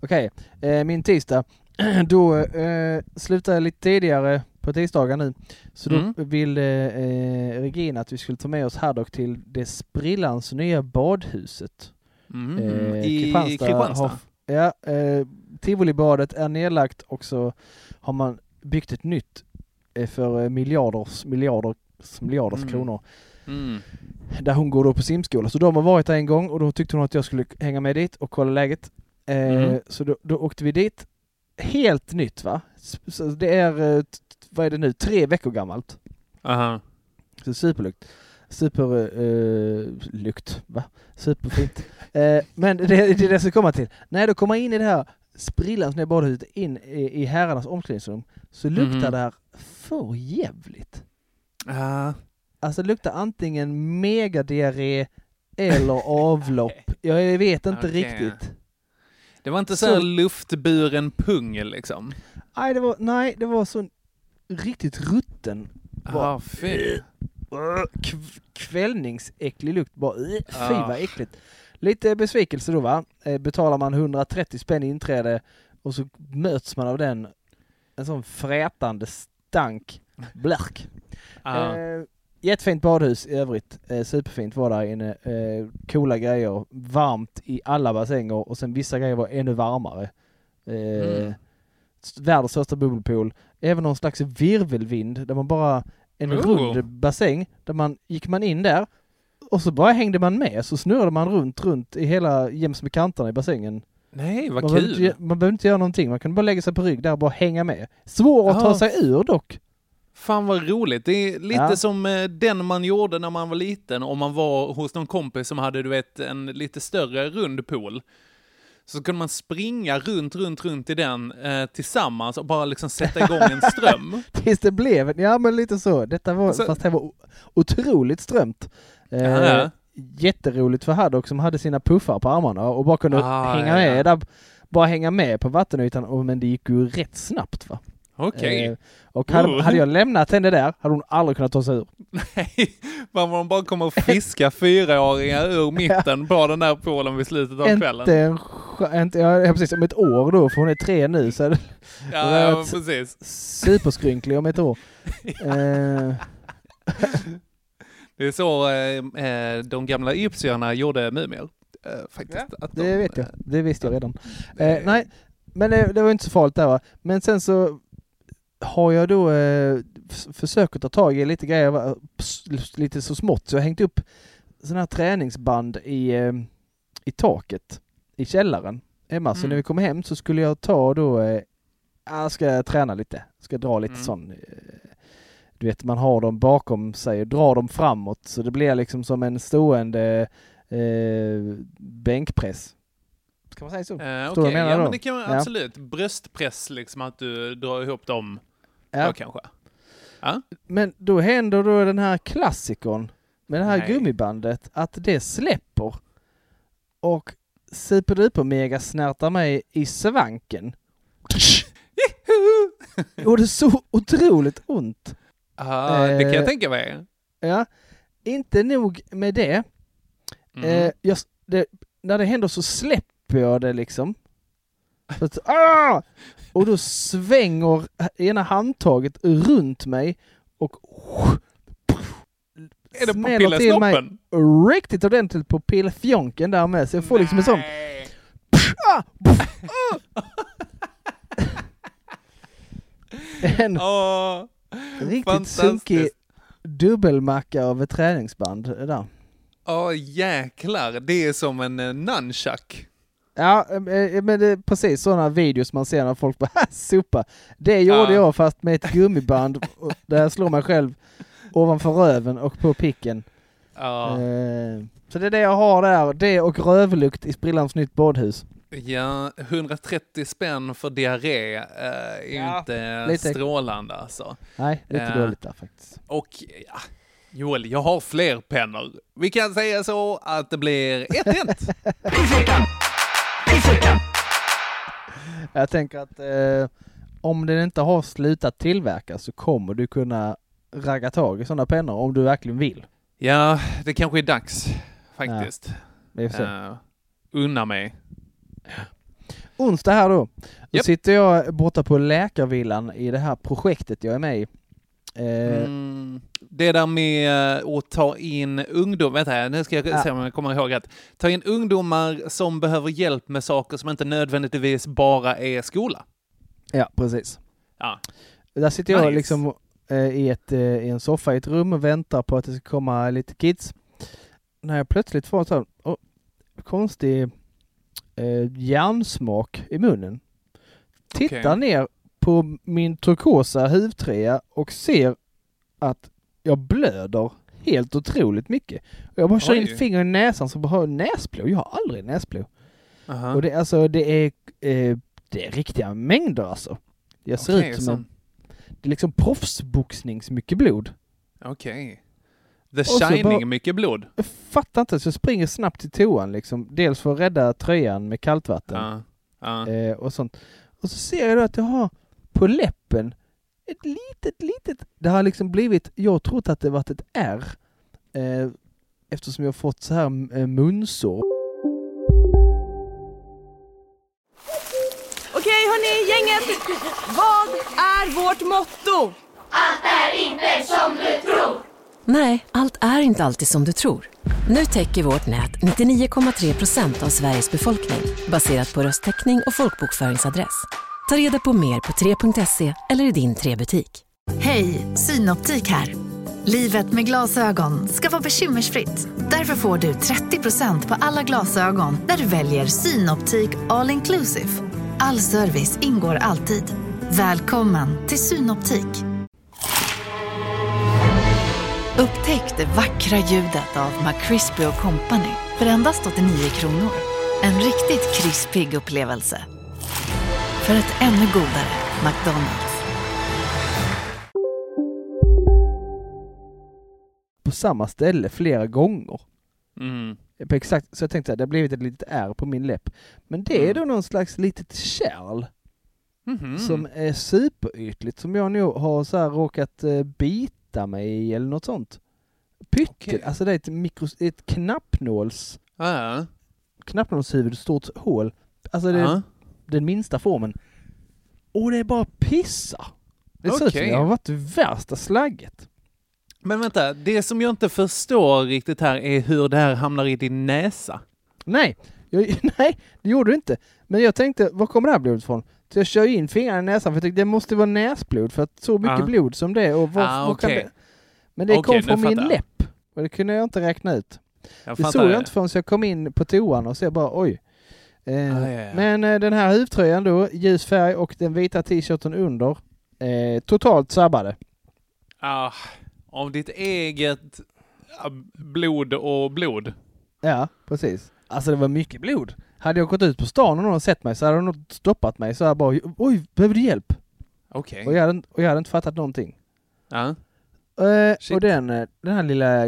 Okej, eh, min tisdag. då eh, slutar jag lite tidigare på tisdagar nu. Så då Mm. vill eh, eh, Regina att vi skulle ta med oss Haddock till det sprillans nya badhuset. Mm. Eh, I Kristianstad Kristianstad. har- Ja, eh, Tivolibadet är nedlagt och så har man byggt ett nytt eh, för eh, miljarders, miljarders, miljarders Mm. kronor. Mm. Där hon går då på simskola. Så de har varit där en gång och då tyckte hon att jag skulle hänga med dit och kolla läget. Eh, Mm. Så då, då åkte vi dit. Helt nytt va? Så det är, eh, vad är det nu, tre veckor gammalt. Aha. Så superlukt. Superlukt, eh, va? Superfint. eh, men det, det är det ska komma till. När då kommer in i det här sprillans nya badhuset in i, i herrarnas omklädningsrum så luktar Mhm. det här för jävligt. Ah. Alltså det luktar antingen megadiarré eller avlopp. Jag vet inte Okej. riktigt. Det var inte Så- så luftburen pung liksom? Nej, det var, nej, det var så riktigt rutten. Vad- ah, fy. Kv- kvällningsäcklig lukt. Bara, äh, fy Ah. vad äckligt. Lite besvikelse då va. Eh, Betalar man 130 spänn inträde och så möts man av den, en sån frätande stank. Blärk. Ah. Eh, jättefint badhus i övrigt. Eh, superfint var där inne. Eh, coola grejer. Varmt i alla bassänger och sen vissa grejer var ännu varmare. Eh, Mm. Världens största bubbelpool. Även någon slags virvelvind där man bara en Oh. rund bassäng där man gick man in där och så bara hängde man med så snurrade man runt, runt i hela jäms med kanterna i bassängen. Nej, vad man, behövde inte, kul. gö- man behövde inte göra någonting. Man kunde bara lägga sig på rygg där och bara hänga med. Svår att ta Ja. sig ur dock. Fan vad roligt. Det är lite Ja. som eh, den man gjorde när man var liten och man var hos någon kompis som hade, du vet, en lite större rund pool. Så kunde man springa runt, runt, runt i den eh, tillsammans och bara liksom sätta igång en ström. Tills det blev, ja men lite så. Detta var, Så- fast det var otroligt strömt. Eh, Ja. Jätteroligt för Haddock som hade sina puffar på armarna och bara kunde Ah, hänga ja, med där, bara hänga med på vattenytan, och, men det gick ju rätt snabbt va. Okej. Eh, och hade, Oh. hade jag lämnat henne där hade hon aldrig kunnat ta sig ur. Nej, man bara kommer och fiska fyraåringar ur mitten på den där poolen vid slutet av kvällen. Inte en inte, ja, ja, precis, om ett år då, för hon är tre nu, så Ja, ja, precis. superskrynklig om ett år. Eh, Det är så eh, eh, de gamla egyptierna gjorde mumier. Eh, faktiskt. Att de, det vet jag, det visste jag redan. Eh, nej, men det, det var inte så farligt där va. Men sen så har jag då eh, försökt ta tag i lite grejer, lite så smått, så jag har hängt upp sådana här träningsband i, eh, i taket i källaren hemma. Så Mm. när vi kom hem så skulle jag ta då eh, jag ska träna lite. Ska dra lite Mm. sån. eh, Du vet, man har dem bakom sig och drar dem framåt så det blir liksom som en stående eh, bänkpress. Ska man säga så? Eh, Förstår Okej, du vad jag menar ja då? men det kan man Ja. absolut. Bröstpress liksom, att du drar ihop dem. Ja, Ja. kanske. Men då händer då den här klassikern med det här Nej. gummibandet att det släpper och superduper mega snärtar mig i svanken. Och det är så otroligt ont. Ah, det kan jag Eh, tänka mig. Ja, inte nog med det. Mm. Eh, jag, det. När det händer så släpper jag det liksom. Att, ah! Och då svänger ena handtaget runt mig och är det smäller till mig riktigt ordentligt på pillefjonken där med. Så jag får liksom en sån... Nej. Ah! En Åh, riktigt sunkig dubbelmacka av ett träningsband där. Åh jäklar, det är som en uh, nunchuck. Ja, eh, men det är precis sådana videos man ser när folk bara "Ha, sopa. Det gjorde Ja. jag fast med ett gummiband där jag slår mig själv ovanför röven och på picken. Ja, Eh, Så det är det jag har där. Det och rövlukt i sprillans nytt badhus. ja 130 spänn för diarré eh, är Ja, inte lite- strålande alltså. Nej, lite Eh. dåligt där faktiskt. Och ja, Joel, jag har fler pennor. Vi kan säga så att det blir 1-1. Jag tänker att eh, om den inte har slutat tillverkas så kommer du kunna ragga tag i sådana pennor om du verkligen vill. ja, det kanske är dags faktiskt. Se. Uh, unna mig. Onsdag här då. Då Japp. sitter jag borta på Läkarvillan i det här projektet jag är med i. Eh, Mm, det där med eh, att ta in ungdomar, vänta här, nu ska jag Ja. se om jag kommer ihåg att ta in ungdomar som behöver hjälp med saker som inte nödvändigtvis bara är skola. Ja, precis. Ja. Där sitter jag Nice. liksom eh, i, ett, i en soffa i ett rum och väntar på att det ska komma lite kids. När jag plötsligt får en sån oh, konstig eh, järnsmak i munnen. Tittar Okej. ner på min turkosa huvtröja och ser att jag blöder helt otroligt mycket. Och jag bara kör in fingret i näsan så bara har jag näsblod. Jag har aldrig näsblod. Aha. Och det, alltså, det, är, eh, det är riktiga mängder alltså. Jag ser Okej, ut som så- en... Det är liksom proffsboxnings mycket blod. Okej. The så Shining, bara- mycket blod. Jag fattar inte, så jag springer snabbt till toan liksom. Dels för att rädda tröjan med kallt vatten Ja. Ja. eh, och sånt. Och så ser jag då att jag har på läppen ett litet, litet... Det har liksom blivit... Jag har trott att det varit ett R. Eh, eftersom jag har fått så här eh, munsår. Okej hörni, gänget! Vad är vårt motto? Nej, allt är inte alltid som du tror. Nu täcker vårt nät 99,3 procent av Sveriges befolkning baserat på röstteckning och folkbokföringsadress. Ta reda på mer på 3.se eller i din 3-butik. Hej, Synoptik här. Livet med glasögon ska vara bekymmersfritt. Därför får du 30% på alla glasögon när du väljer Synoptik All Inclusive. All service ingår alltid. Välkommen till Synoptik. Upptäck det vackra ljudet av McCrispy Company för endast 89 kronor. En riktigt krispig upplevelse. För ett ännu godare McDonalds. På samma ställe flera gånger. Mm. På exakt, så jag tänkte att det har blivit ett litet R på min läpp. Men det är Mm. då någon slags litet kärl Mhm. som är superytligt som jag nog har så här råkat eh, bita mig i eller något sånt. Pytte, Okej. alltså det är ett, mikro, ett knappnåls, Ja. knappnålshuvud, stort hål. Alltså det är Ja. Den minsta formen. Och det är bara pissa. Det ser ut som Okej. har varit värsta slagget. Men vänta, det som jag inte förstår riktigt här är hur det här hamnar i din näsa. Nej, jag, nej, det gjorde du inte. Men jag tänkte, var kommer det här blodet ifrån? Så jag kör in fingrarna i näsan för jag tänkte det måste vara näsblod för att så mycket Ja. blod som det är och var, Ah, var kan okej. det? Men det Okej, kom från min fattar jag. läpp. Och det kunde jag inte räkna ut. Jag Det fattar såg jag inte förrän jag kom in på toan och så bara oj. Eh, Ah, ja, ja. Men eh, den här huvtröjan då, ljus färg och den vita t-shirten under, eh, totalt sabbade. Ah, av ditt eget ah, blod och blod. Ja, precis. Alltså det var mycket blod. Hade jag gått ut på stan och någon sett mig så hade de nog stoppat mig så här bara oj, behöver du hjälp? Okej. Och, jag hade, och jag hade inte fattat någonting. Ja. Shit. och den, eh, den här lilla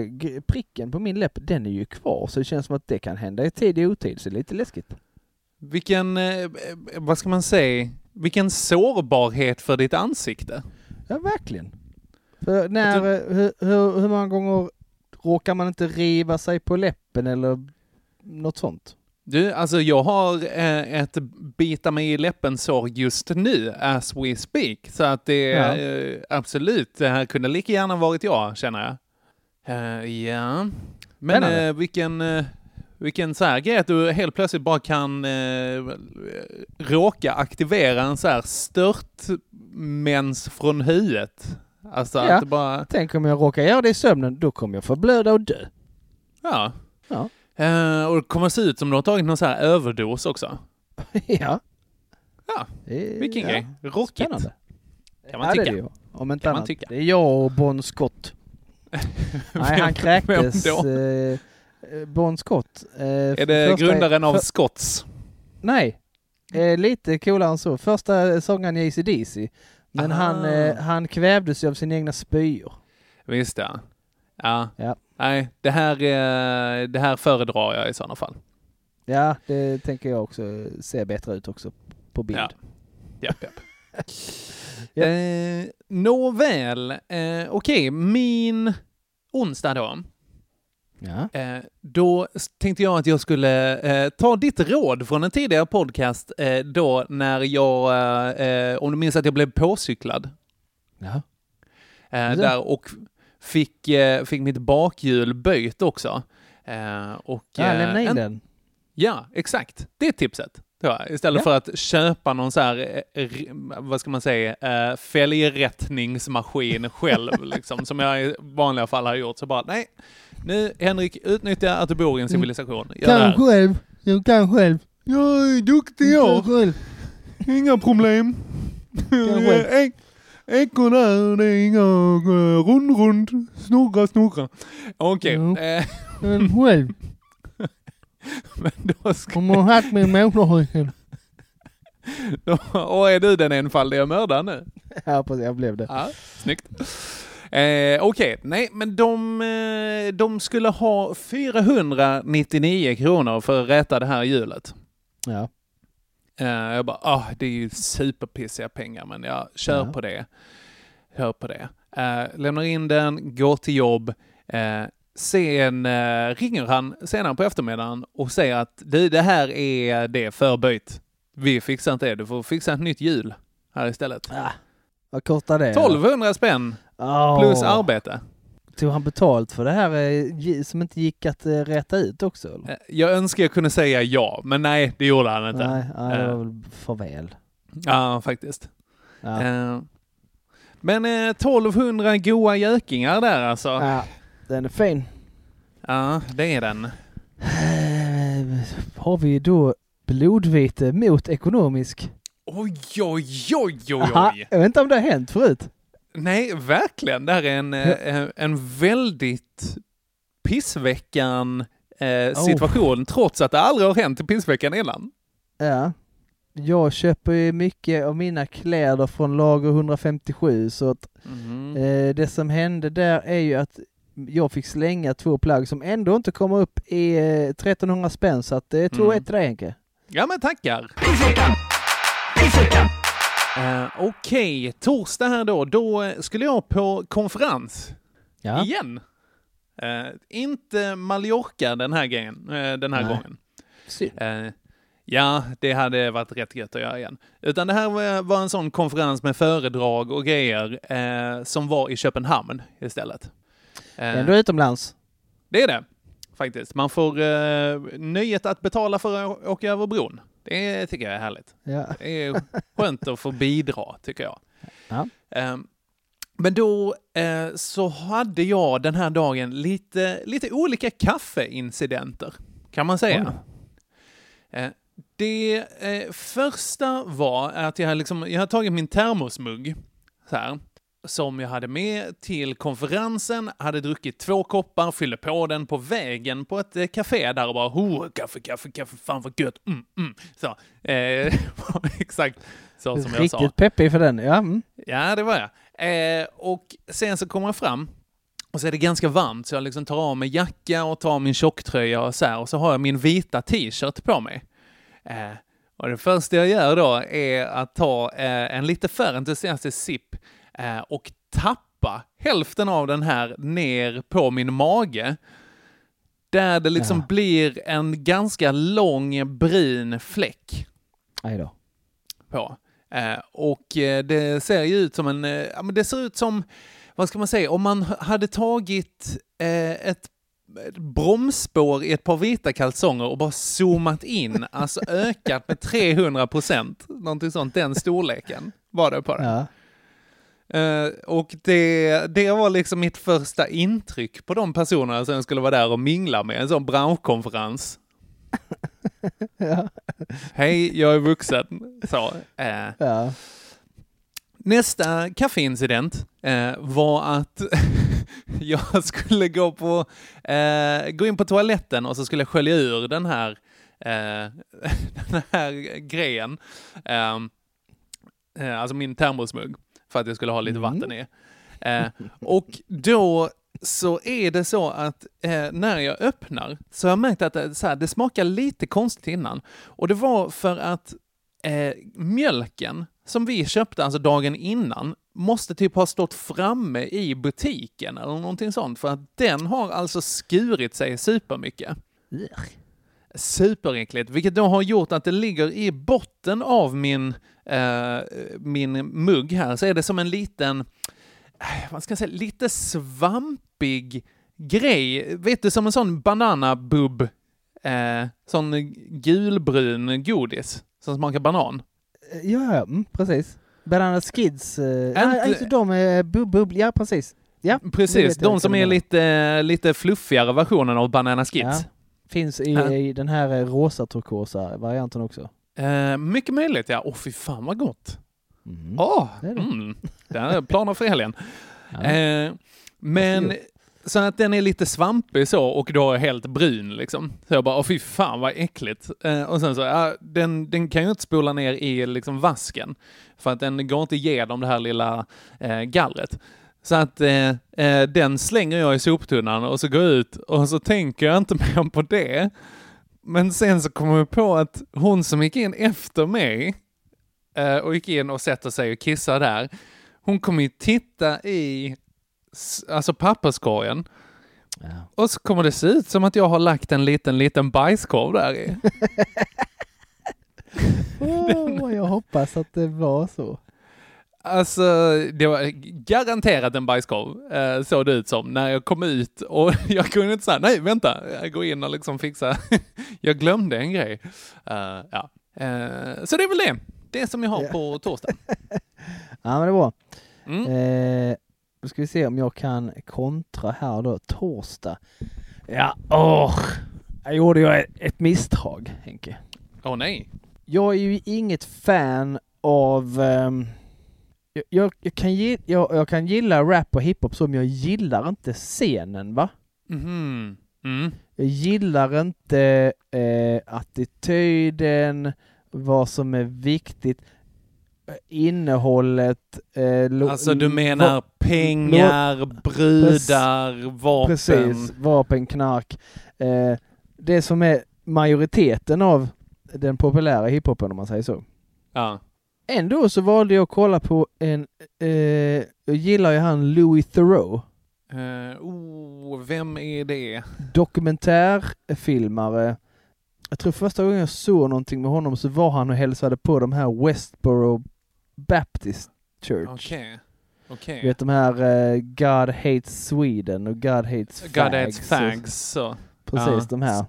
pricken på min läpp, den är ju kvar så det känns som att det kan hända i tid och otid så det är lite läskigt. Vilken, eh, vad ska man säga, vilken sårbarhet för ditt ansikte. Ja, verkligen. För när, eh, hur, hur, hur många gånger råkar man inte riva sig på läppen eller något sånt? Du, alltså jag har eh, ett bita mig i läppen sår just nu, as we speak. Så att det Ja. eh, absolut, det här kunde lika gärna varit jag, känner jag. Ja, men vilken, eh, vilken så här grej att du helt plötsligt bara kan eh, råka aktivera en så här störtmens från huvudet. Alltså Ja. att det bara, Tänk om jag råkar göra det i sömnen, då kommer jag förblöda och dö. ja. Ja. Eh, och det kommer se ut som du har tagit någon så här överdos också. ja. Ja, vilken ja. grej. Rockigt. Spännande. Kan man tycka. Det. Om inte Kan man annat. tycka. Det är jag och Bon Scott. Nej, han kräktes. Då? Eh, bon Scott. Eh, Är det grundaren av för, Scotts? Nej. Eh, lite coolare än så. Första sångaren i AC/DC. Men han, eh, han kvävdes ju av sina egna spyor. Visst ja. Ja. Ja. Nej, det här, det här föredrar jag i sådana fall. Ja, det tänker jag också ser bättre ut också på bild. Ja. Japp, japp. Ja. eh, nåväl, eh, okej, min onsdag då. Ja. Eh, då tänkte jag att jag skulle eh, ta ditt råd från en tidigare podcast eh, då när jag, om du minns att jag blev påcyklad. ja. Där och fick, fick mitt bakhjul böjt också. Och, Ja, lämna in en- den. Ja, exakt. Det är tipset. Jag. Istället Ja. för att köpa någon så här, eh, vad ska man säga, eh, fälgrättningsmaskin själv, liksom, som jag i vanliga fall har gjort. Så bara, nej, nu Henrik, utnyttja att du bor i en civilisation. Gör här. själv. Jag kan själv. Jag är duktig jag. själv. Inga problem. själv. Ek- Ekor där, det är inga eh, rund, rund, snurra, snurra. Okej, Jo. eh, själv. men då ska man har haft min motorcykel. då, och är du den enfaldiga mördaren nu? Ja, precis. Jag blev det. Ja, snyggt. Eh, Okej, nej men de, eh, de skulle ha 499 kronor för att rätta det här hjulet. Ja. Eh, jag bara, ah, det är ju superpissiga pengar men jag kör Ja. på det. Kör på det. Eh, lämnar in den, går till jobb. Sen eh, ringer han senare på eftermiddagen och säger att du, det här är det förböjt. Vi fixar inte det, du får fixa ett nytt hjul här istället. Ah, vad kostar det? 1200 spänn Åh. plus arbete. Tog han betalt för det här eh, som inte gick att eh, rätta ut också? Eller? Eh, Jag önskar jag kunde säga ja, men nej, det gjorde han inte. Nej, nej, det var väl för väl. Ja, faktiskt. Ja. Men eh, 1200 goa gökingar där alltså. ja, den är fin. Ja, det är den. Eh, Har vi då blodvite mot ekonomisk? Oj, oj, oj, oj, oj. jag vet inte om det har hänt förut. Nej, verkligen. Det här är en, eh, en väldigt pissveckan eh, Oh. situation, trots att det aldrig har hänt i pissveckan innan. Ja. Jag köper ju mycket av mina kläder från lager 157 så att eh, det som hände där är ju att jag fick slänga två plagg som ändå inte kommer upp i eh, 1300 spänn så att det är 2-1 Mm. till dig Henke. Ja, men tackar. Eh, Okej, torsdag här då. Då eh, skulle jag på konferens Ja. igen. Eh, inte Mallorca den här, grejen, eh, den här Nej. gången. Eh, ja, det hade varit rätt gött att göra igen. Utan det här var, en sån konferens med föredrag och grejer eh, som var i Köpenhamn istället. Eh, Ändå utomlands. det är det, faktiskt. Man får eh, nöjet att betala för att åka över bron. Det tycker jag är härligt. Ja. Det är skönt att få bidra, tycker jag. Ja. Ehm, Men då eh, så hade jag den här dagen lite, lite olika kaffeincidenter, kan man säga. Eh, Det eh, första var att jag, liksom, jag hade tagit min termosmugg, så här, som jag hade med till konferensen, hade druckit två koppar, fyllde på den på vägen på ett eh, café där och bara oh, kaffe, kaffe, kaffe, fan vad gött, mm, mm. Så, eh, exakt så som jag sa. Riktigt peppig för den, ja. Mm. Ja, det var jag. Eh, och sen så kommer jag fram och så är det ganska varmt så jag liksom tar av mig jacka och tar av min tjocktröja och så här och så har jag min vita t-shirt på mig. Eh, och det första jag gör då är att ta eh, en lite för entusiastisk sipp eh, och tappa hälften av den här ner på min mage. Där det liksom Ja. blir en ganska lång brun fläck Aj då. på. Eh, och eh, det ser ju ut som en, ja men det ser ut som, vad ska man säga, om man hade tagit eh, ett ett bromsspår i ett par vita kalsonger och bara zoomat in, alltså ökat med 300 procent, någonting sånt, den storleken var det på det. Ja. Eh, och det, det var liksom mitt första intryck på de personerna som jag skulle vara där och mingla med, en sån branschkonferens. Ja. Hej, jag är vuxen. Så, eh, ja. Nästa kaffeincident eh, var att jag skulle gå, på, gå in på toaletten och så skulle jag skölja ur den här, den här grejen. Eh, eh, alltså min termosmugg, för att jag skulle ha lite Mm. vatten i. Eh, och då så är det så att eh, när jag öppnar så har jag märkt att det, så här, det smakar lite konstigt innan. Och det var för att eh, mjölken som vi köpte alltså dagen innan måste typ ha stått framme i butiken eller någonting sånt för att den har alltså skurit sig supermycket. Superäckligt, vilket då har gjort att det ligger i botten av min, eh, min mugg här, så är det som en liten, eh, vad ska jag säga, lite svampig grej. Vet du, som en sån bananabubb, eh, sån gulbrun godis som smakar banan. Ja, ja, mm, precis. Banana Skids. Eh, Inte- nej, alltså de är bub, bub, ja precis. Ja, Precis, de som är lite, lite fluffigare versionen av Banana Skids. Ja. Finns i, Ja. i den här eh, rosa turkosa varianten också. Eh, mycket möjligt, ja. Åh, fy fan vad gott. Mm. Åh, det är det. mm. det är planer för helgen. Ja. Eh, men så att den är lite svampig så och då helt brun liksom. Så jag bara, åh fy fan vad äckligt. Eh, och sen så, ja, den, den kan ju inte spola ner i liksom vasken. För att den går inte igenom det här lilla eh, gallret. Så att eh, eh, den slänger jag i soptunnan och så går jag ut och så tänker jag inte mer på det. Men sen så kommer jag på att hon som gick in efter mig eh, och gick in och sätter sig och kissar där, hon kommer ju titta i alltså papperskorgen Ja. och så kommer det se ut som att jag har lagt en liten, liten bajskorv där i. Åh, jag hoppas att det var så. Alltså, det var garanterat en bajskorv, eh, såg det ut som, när jag kom ut och jag kunde inte säga nej vänta, jag går in och liksom fixa, jag glömde en grej. Eh, ja. Eh, så det är väl det, det som jag har på torsdag. Ja, men det bra. Mm. Eh, då ska vi se om jag kan kontra här då. Torsdag. Ja, åh. Jag gjorde jag ett, misstag, Henke. Åh nej. Jag är ju inget fan av... ehm, jag, jag, jag, kan gi- jag, jag kan gilla rap och hiphop så, men jag gillar inte scenen, va? Mhm. Mm. Jag gillar inte eh, attityden, vad som är viktigt, eh, innehållet. Eh, Alltså du menar pengar, brudar, vapen? Precis, vapen, knark. Eh, det som är majoriteten av den populära hiphopen om man säger så. Ja. Ändå så valde jag att kolla på en, eh, jag gillar ju han Louis Theroux, Uh, oh, vem är det? dokumentärfilmare. Jag tror första gången jag såg någonting med honom så var han och hälsade på de här Westboro Baptist Church. Okej. Okej. Du vet de här eh, God Hates Sweden och God Hates Fags. God hates och- fags. Så. Precis, Ja. de här.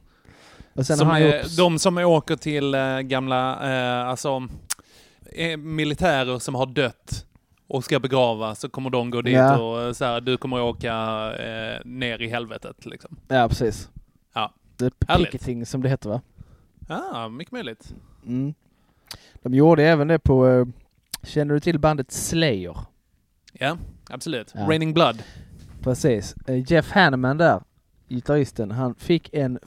Och sen Som är, de som åker till eh, gamla, eh, alltså eh, militärer som har dött och ska begravas så kommer de gå dit Ja. och eh, så här, du kommer åka eh, ner i helvetet liksom. Ja, precis. Ja. The Härligt. Picketing som det heter va? Ja, mycket möjligt. Mm. De gjorde även det på, eh, känner du till bandet Slayer? Ja, absolut. Ja. Raining Blood. Precis. Eh, Jeff Hanneman där, gitarristen, han fick en,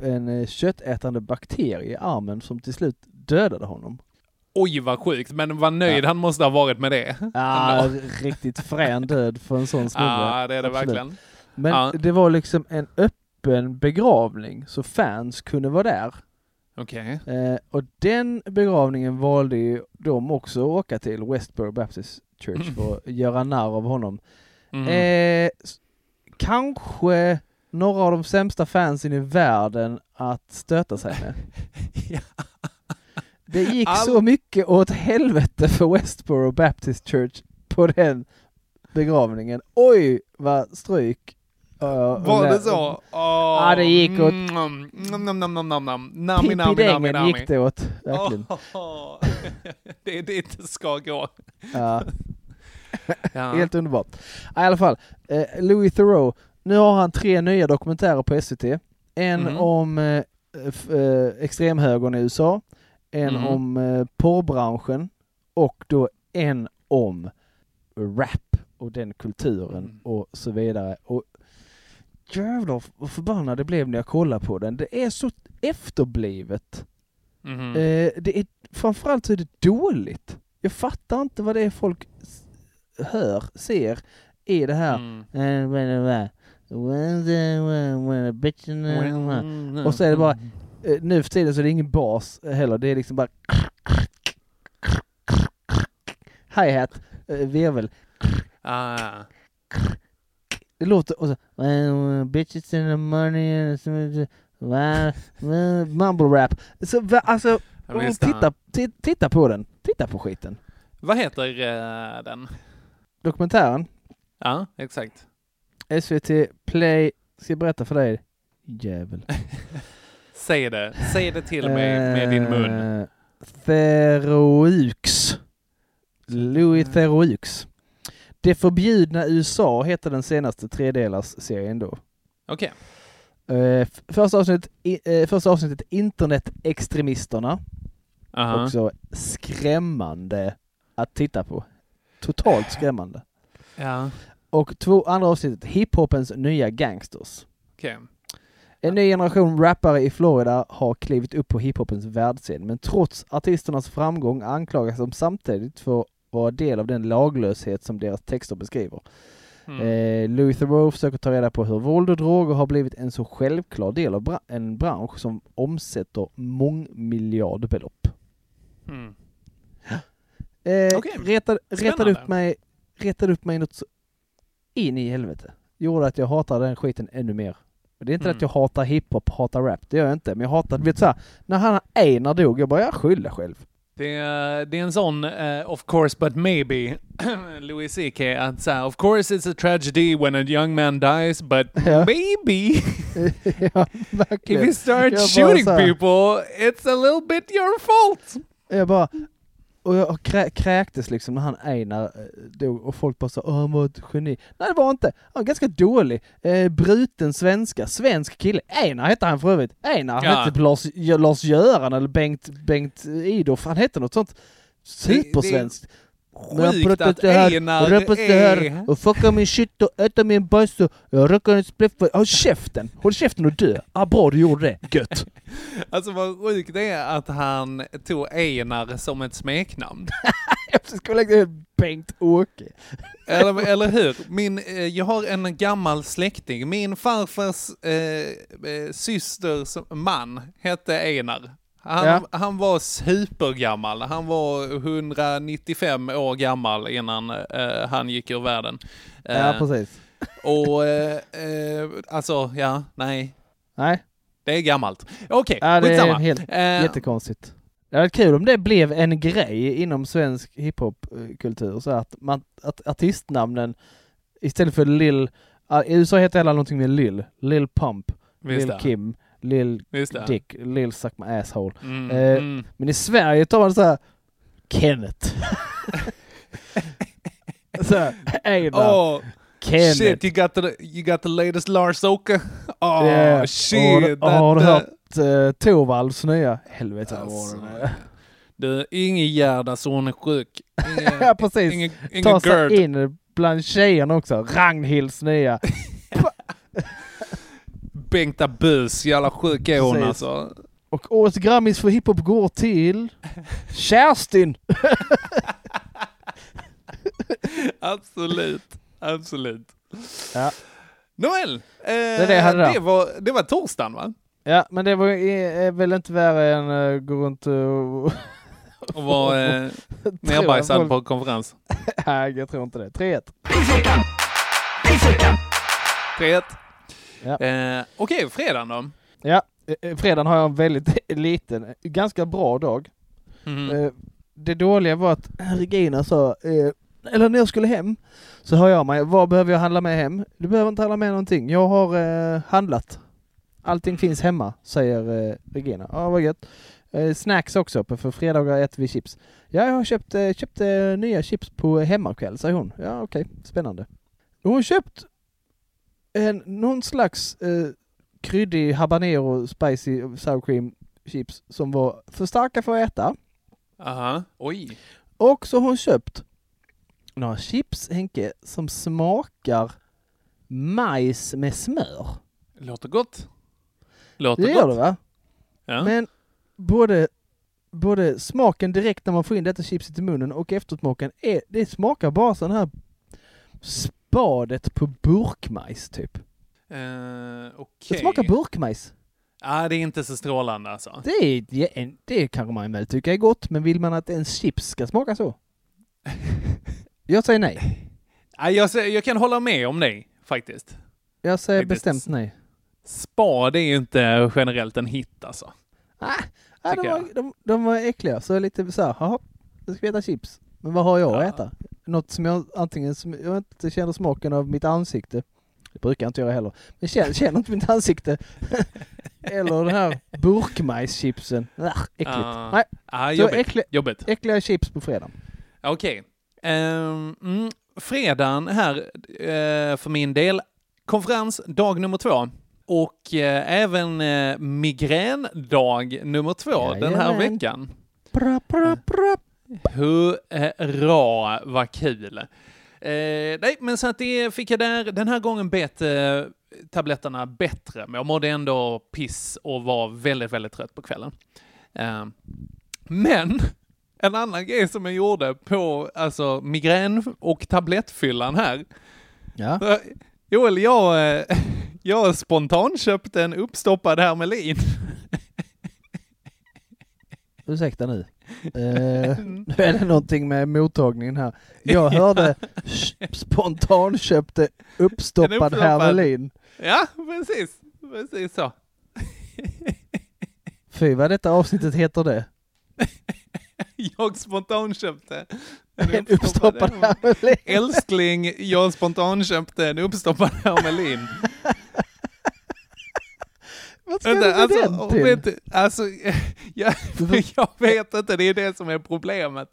en eh, köttätande bakterie i armen som till slut dödade honom. Oj, vad sjukt. Men vad nöjd han måste ha varit med det. Ja, riktigt frän död för en sån snubbe. Ja, det är det Absolut. verkligen. Men Ja. det var liksom en öppen begravning så fans kunde vara där. Okej. Eh, och den begravningen valde ju de också att åka till Westboro Baptist Church för att göra narr av honom. Mm. Eh, kanske några av de sämsta fansen i världen att stöta sig med. Ja. Det gick All- så mycket åt helvete för Westboro Baptist Church på den begravningen. Oj, vad stryk. Uh, Var det så? Åh, Ja, det gick åt- Mm, nam, nam, nam, nam, nam, nam. Nami, nami, nami, nami. gick det åt, verkligen. Åh, det är dit det ska gå. Ja. Ja. Helt underbart. I alla fall, eh, Louis Theroux. Nu har han tre nya dokumentärer på SVT. En Mhm. om eh, eh, extremhögern i USA, en Mhm. om eh, porrbranschen och då en om rap och den kulturen Mm. och så vidare. Och jävlar vad förbannad det blev när jag kollade på den. Det är så efterblivet. Mhm. Eh, det är, framförallt så är det dåligt. Jag fattar inte vad det är folk hör, ser i det här. Mm. Och så är det bara, eh, nu för tiden så är det ingen bas heller, det är liksom bara hi-hat, eh, virvel. Ah. Det låter, och så bitches in the money, and va- mumble rap. Så, alltså, titta, ti- titta på den, titta på skiten. Vad heter eh, den? Dokumentären, Ja, exakt. SVT Play, ska jag berätta för dig? Jävel. Säg det. Säg det till mig med din mun. Eh, Theroux. Louis Theroux. Det förbjudna USA heter den senaste tredelars-serien då. Okej. Eh, f- första, avsnittet, eh, första avsnittet Internetextremisterna. Aha. Också skrämmande att titta på. Totalt skrämmande. Ja, Och två andra avsnittet Hiphopens nya gangsters. okej. En ny generation rappare i Florida har klivit upp på hiphopens världsscen, men trots artisternas framgång anklagas de samtidigt för att vara del av den laglöshet som deras texter beskriver. Mm. Eh, Louis Theroux försöker ta reda på hur våld och droger har blivit en så självklar del av bra- en bransch som omsätter mångmiljardbelopp. Mm. Eh, Okej. retade, retade, upp mig, retade upp mig något så in i helvete. Gjorde att jag hatar den skiten ännu mer. Och Det är inte Mm. att jag hatar hiphop, hatar rap, det gör jag inte. Men jag hatar, du vet såhär, när han Einar dog, jag bara, jag skyller själv. Det, är, det är en sån, eh, of course but maybe, Louis CK, att säga, of course it's a tragedy when a young man dies, but Ja. maybe ja, if you start shooting så people, it's a little bit your fault. Jag bara, och jag krä, kräktes liksom när han Einar eh, dog och folk bara sa åh han var ett geni. Nej det var inte, han var ganska dålig. Eh, bruten svenska, svensk kille. Einar hette han för övrigt. Einar, han Ja. hette typ Lars, Lars-Göran eller Bengt, Bengt Idolf, han hette något sånt supersvenskt. Sjukt att Einar är... och fucka min shit och äta min bajs och jag röker en spliff. Håll käften! Håll käften och dö! Ah, bra du gjorde det, gött! Alltså vad sjukt det är att han tog Einar som ett smeknamn. jag skulle lägga Bengt-Åke. Eller, eller hur? Min, eh, jag har en gammal släkting. Min farfars eh, eh, systers man hette Einar. Han, Ja. han var supergammal. Han var 195 år gammal innan eh, han gick ur världen. Eh, Ja, precis. och eh, eh, alltså, ja, nej. Nej, Det är gammalt. Okej, ja, det är skitsamma. helt Eh, jättekonstigt. Det hade varit kul om det blev en grej inom svensk hiphopkultur, så att, man, att artistnamnen istället för Lil, i USA heter alla någonting med Lil, Lil Pump, visst Lil. Kim, Lil. Dick, Lil Suck My Asshole. Mm, Eh, mm. Men i Sverige tar man så här Kenneth. så här, Einar, Oh, Kenneth. shit, you got the you got the latest Lars Oka. Oh Yeah. shit. That- har du that- hört- uh, Torvalds nya. Helvete Alltså. Du, ingen Gerdardsson är sjuk. Ingen, Ja precis. ingen, Ta ingen sig in bland tjejerna också. Ragnhilds nya. Bengta Bus, jävla sjuk är hon Precis. alltså. Och årets Grammis för hiphop går till Kerstin! Absolut. Absolut. Ja. Nåväl, eh, det där. det, var, det var torsdagen va? Ja, men det var, är, är väl inte värre än uh, gå runt och... Och var eh, nerbajsad på konferens. Nej, jag tror inte det. 3-1. 3-1. Ja. Eh, Okej, fredagen då? Ja, eh, fredagen har jag en väldigt liten, ganska bra dag. Mhm. Eh, det dåliga var att Regina sa, eh, eller när jag skulle hem, så hör jag mig, vad behöver jag handla med hem? Du behöver inte handla med någonting, jag har eh, handlat. Allting finns hemma, säger eh, Regina. Ja, vad gött. Eh, snacks också, för fredagar äter vi chips. Ja, jag har köpt, eh, köpt eh, nya chips på hemmakväll, säger hon. Ja, okej, spännande. Hon köpt en, någon slags eh, kryddig habanero spicy sour cream chips som var för starka för att äta. Aha. Oj. Och så har hon köpt några chips, Henke, som smakar majs med smör. Låter gott. Låter Det gott. gör det va? Ja. Men både, både smaken direkt när man får in detta chipset i munnen och eftersmaken, är, det smakar bara sån här spadet på burkmajs typ. Eh, Det Okej. smakar burkmajs. Ja, det är inte så strålande alltså. Det, är, det, det kanske man väl tycker är gott, men vill man att en chips ska smaka så? Jag säger nej. Ja, jag, sä- jag kan hålla med om dig faktiskt. Jag säger Faktiskt. bestämt nej. Spad är ju inte generellt en hit alltså. Ah, ah, de, var, de, de var äckliga, så lite så här, jaha, nu ska vi äta chips. Men vad har jag att Ja. äta? Något som jag antingen som jag inte känner smaken av mitt ansikte. Det brukar jag inte göra heller. Men känner, känner inte mitt ansikte. Eller den här burkmajschipsen. Ah, äckligt. Ah. Nej, så jobbigt. äckliga, jobbigt. äckliga chips på fredag. Okej. Ehm, mm, fredagen här eh, för min del. Konferens dag nummer två. Och eh, även eh, migrändag nummer två den här veckan. Bra, bra, bra. Hurra, vad kul! Eh, nej, men så att det fick jag där. Den här gången bet eh, tabletterna bättre, men jag mådde ändå piss och var väldigt, väldigt trött på kvällen. Eh, men en annan grej som jag gjorde på alltså migrän och tablettfyllan här. Ja. Eh, Joel, jag, eh, jag spontant köpte en uppstoppad hermelin. Ursäkta nu. Eh, nu är det någonting med mottagningen här. Jag hörde sh- spontan köpte uppstoppad uppstoppad. hermelin. Ja, precis. Precis så. Fy vad detta avsnittet heter det. Jag spontanköpte En uppstoppad hermelin. Älskling, jag spontanköpte en uppstoppad hermelin. Vad ska du Vänta, med alltså, den till? du, alltså jag, Du jag vet inte, det är det som är problemet.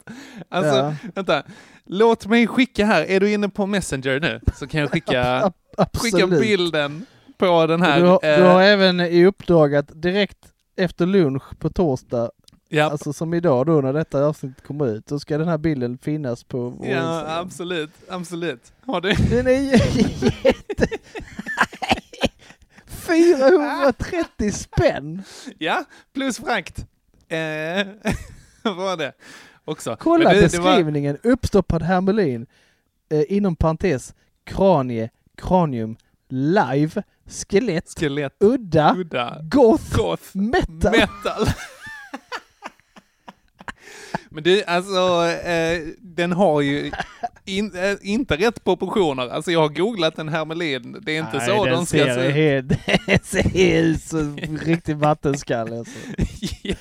Alltså, Ja. vänta. Låt mig skicka här, är du inne på Messenger nu? Så kan jag skicka, skicka bilden på den här. Du har, du eh, har även i uppdrag att direkt efter lunch på torsdag, ja, alltså som idag då när detta avsnitt kommer ut, då ska den här bilden finnas på vår ja, Instagram. absolut, absolut. Har du? Den är jätte... 430 spänn! Ja, plus frakt. Eh, var det också? Kolla det- det var- beskrivningen, uppstoppad hermelin, eh, inom parentes, kranie, kranium, live, skelett, Skelett, udda, udda, goth, goth, metal. metal. Men du, alltså, eh, den har ju in, eh, inte rätt proportioner. Alltså jag har googlat en hermelin, det är inte så den de ska se ut. den ser ut som riktig vattenskalle. Alltså. ja.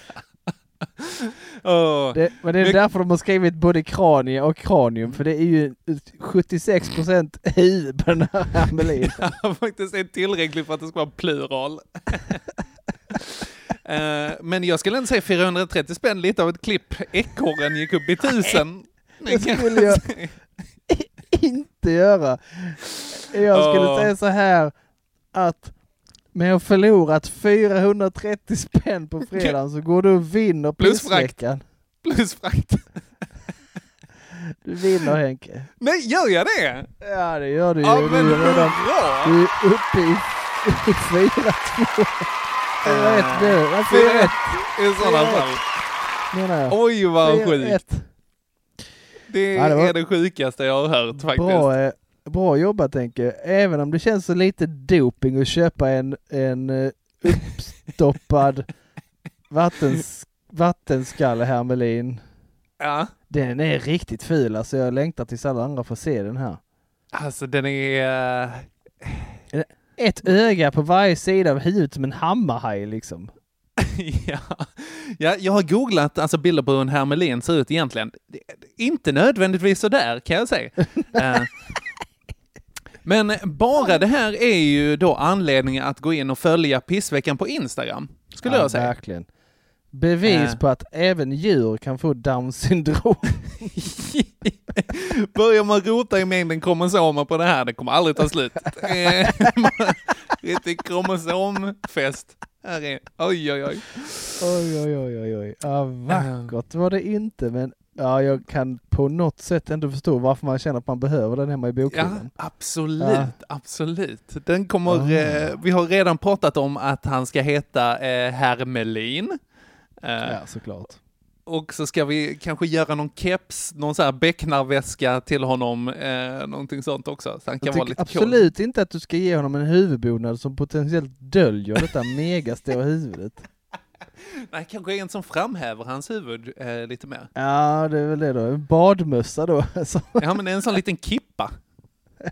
Åh. Det, men det är Men- därför de har skrivit både kranie och kranium, för det är ju 76% huvud på den här hermelin. Ja, faktiskt är tillräckligt för att det ska vara plural. Eh, Men jag skulle inte säga 430 spänn, lite av ett klipp. Ekorren gick upp i tusen. Det skulle jag inte göra. Jag skulle Åh. säga så här att med att förlorat 430 spänn på fredagen så går du och vinner Plus frakt. pissveckan. Plus frakt. Du vinner Henke. Nej, gör jag det? Ja det gör du ju. Ja, du, men är redan, du är uppe i, i 4-2. 4-1 nu. Ja, 4-1 I sådana fall. menar jag. Oj vad sjukt. 4-1. Det Ja, det var- är det sjukaste jag har hört faktiskt. Bra, eh, bra jobbat Henke. Även om det känns så lite doping att köpa en, en eh, uppstoppad vattens, vattenskalle hermelin. Ja, Den är riktigt ful alltså. Jag längtar tills alla andra får se den här. alltså den är... eh, Ett öga på varje sida av huvudet som en hammarhaj liksom. ja. ja, jag har googlat alltså bilder på hur en hermelin ser ut egentligen. Inte nödvändigtvis så där kan jag säga. Eh, Men bara det här är ju då anledningen att gå in och följa pissveckan på Instagram, skulle Ja, jag säga. Verkligen. Bevis Eh. på att även djur kan få down syndrom. Börjar man rota i mängden kromosomer på det här, det kommer aldrig ta slut. Riktig kromosomfest. Här är, oj, oj, oj. Oj, oj, oj, oj, oj. Ja, vackert var det inte, men ja, jag kan på något sätt ändå förstå varför man känner att man behöver den hemma i Ja, bokhyllan. absolut, Ja. absolut. Den kommer, Ah. eh, vi har redan pratat om att han ska heta eh, Hermelin. Eh, Ja, såklart. Och så ska vi kanske göra någon keps, någon så här becknarväska till honom, eh, någonting sånt också. Så han kan vara lite absolut inte att du ska ge honom en huvudbonad som potentiellt döljer detta megastora huvudet. cool. Nej, kanske en som framhäver hans huvud eh, lite mer. Ja, det är väl det då. En badmössa då. Ja, men en sån liten kippa.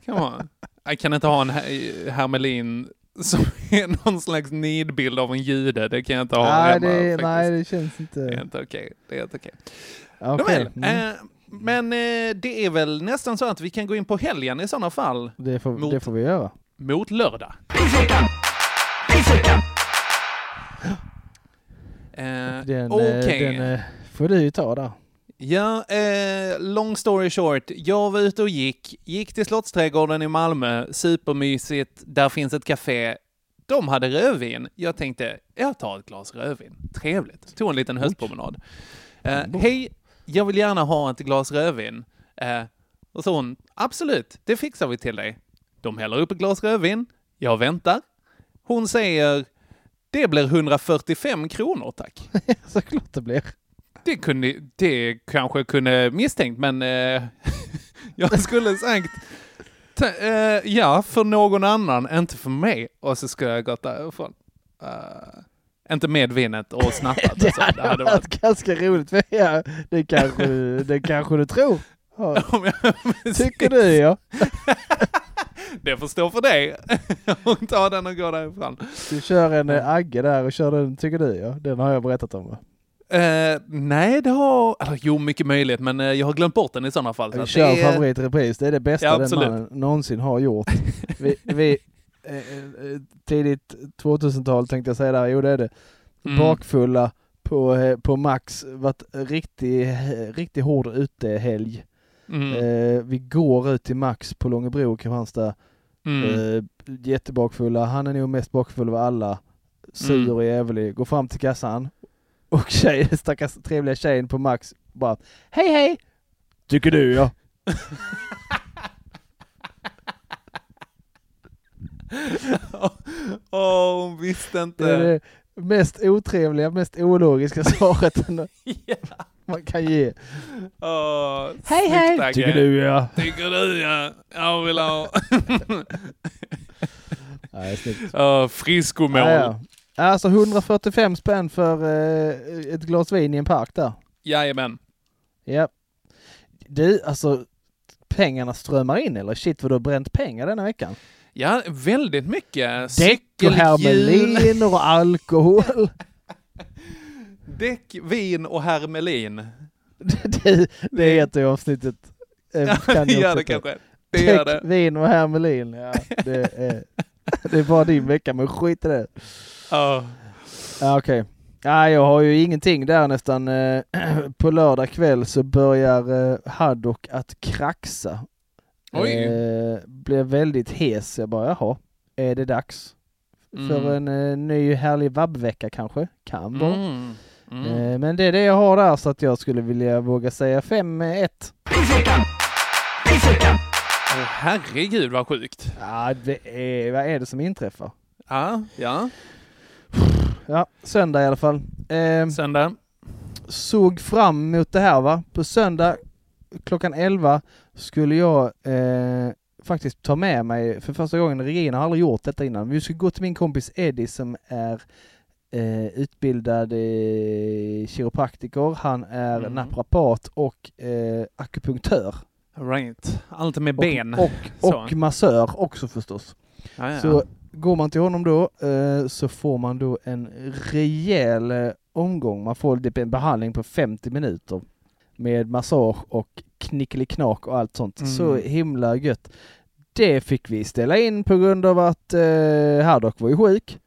Kan vara. Jag kan inte ha en her- hermelin som är någon slags nidbild av en jude. Det kan jag inte ha nej, hemma. det, faktiskt. nej, det känns Det är inte... okej. Det är inte okej. Okej. Nåväl, Mm. eh, men eh, det är väl nästan så att vi kan gå in på helgen i sådana fall, Det får, mot- det får vi göra. mot lördag. Eh, Den, eh, den eh, får du ju ta där. Ja, eh, long story short. Jag var ute och gick, gick till Slottsträdgården i Malmö, supermysigt, där finns ett café. De hade rödvin. Jag tänkte, jag tar ett glas rödvin. Trevligt. Tog en liten höstpromenad. Eh, Hej, jag vill gärna ha ett glas rödvin. Eh, och så hon, absolut, det fixar vi till dig. De häller upp ett glas rödvin. Jag väntar. Hon säger, det blir 145 kronor tack. Såklart det blir. Det, kunde, det kanske kunde misstänkt, men eh, jag skulle sagt eh, ja, för någon annan, inte för mig. Och så skulle jag gått därifrån. Eh, inte med vinet och snappat. Det hade, Det hade varit varit... ganska roligt. för Ja, det, kanske, det kanske du tror. Ja, jag- tycker du ja. Det får stå för dig. och ta den och gå därifrån. Du kör en eh, Agge där och kör den, tycker du ja. Den har jag berättat om Eh, nej, det har... Eller, jo, mycket möjligt, men eh, jag har glömt bort den i sådana fall. Så kör det är- favorit i repris. Det är det bästa Ja, den mannen någonsin har gjort. Vi, vi, eh, eh, tidigt 2000-tal tänkte jag säga där. Jo det är det. Mm. Bakfulla på, eh, på Max. Varit riktigt riktig hård utehelg. Mm. Eh, vi går ut till Max på Långebro och Kristianstad. Mm. Jättebakfulla. Han är nog mest bakfull av alla. Sur Mm. och jävlig. Går fram till kassan. Och tjej, stackars trevliga tjejen på Max bara Hej hej! Tycker du ja. Åh, hon visste Det är inte. det mest otrevliga, mest ologiska svaret man kan ge. Åh, Hej hej! Tycker du ja. Tycker du ja. Jag vill ha. Nej, snyggt. Friskomål. Ja, ja. Alltså 145 spänn för eh, ett glas vin i en park där. Jajamän. Ja. Du, alltså pengarna strömmar in eller? Shit vad du har bränt pengar denna veckan. Ja, väldigt mycket. Däck och hermeliner och alkohol. Däck, vin och hermelin. det, det heter ju avsnittet. Eh, Ja, kan det gör det kanske. Det gör Däck, det. vin och hermelin. Ja, det, är, det är bara din vecka, men skit i det. Ja. Ja, Okej. Ja, jag har ju ingenting där nästan. Eh, På lördag kväll så börjar eh, Haddock att kraxa. Oj. Eh, blev väldigt hes. Jag bara, jaha, är det dags? för Mm. en eh, ny härlig vabbvecka kanske. Kan vara. Mm. Mm. Eh, men det är det jag har där så att jag skulle vilja våga säga 5-1. Åh, herregud vad sjukt. Ja, det är, vad är det som inträffar? Ja, ja. Ja, söndag i alla fall. Eh, Söndag. såg fram emot det här va. På söndag klockan 11 skulle jag eh, faktiskt ta med mig för första gången. Regina har aldrig gjort detta innan. Vi skulle gå till min kompis Eddie som är eh, utbildad eh, kiropraktiker. Han är Mm. naprapat och eh, akupunktör. Right. Allt med ben. Och, och, och massör också förstås. Ja. Så går man till honom då eh, så får man då en rejäl eh, omgång. Man får typ en behandling på 50 minuter med massage och knickeliknak och allt sånt. Mm. Så himla gött. Det fick vi ställa in på grund av att eh, Haddock var ju sjuk.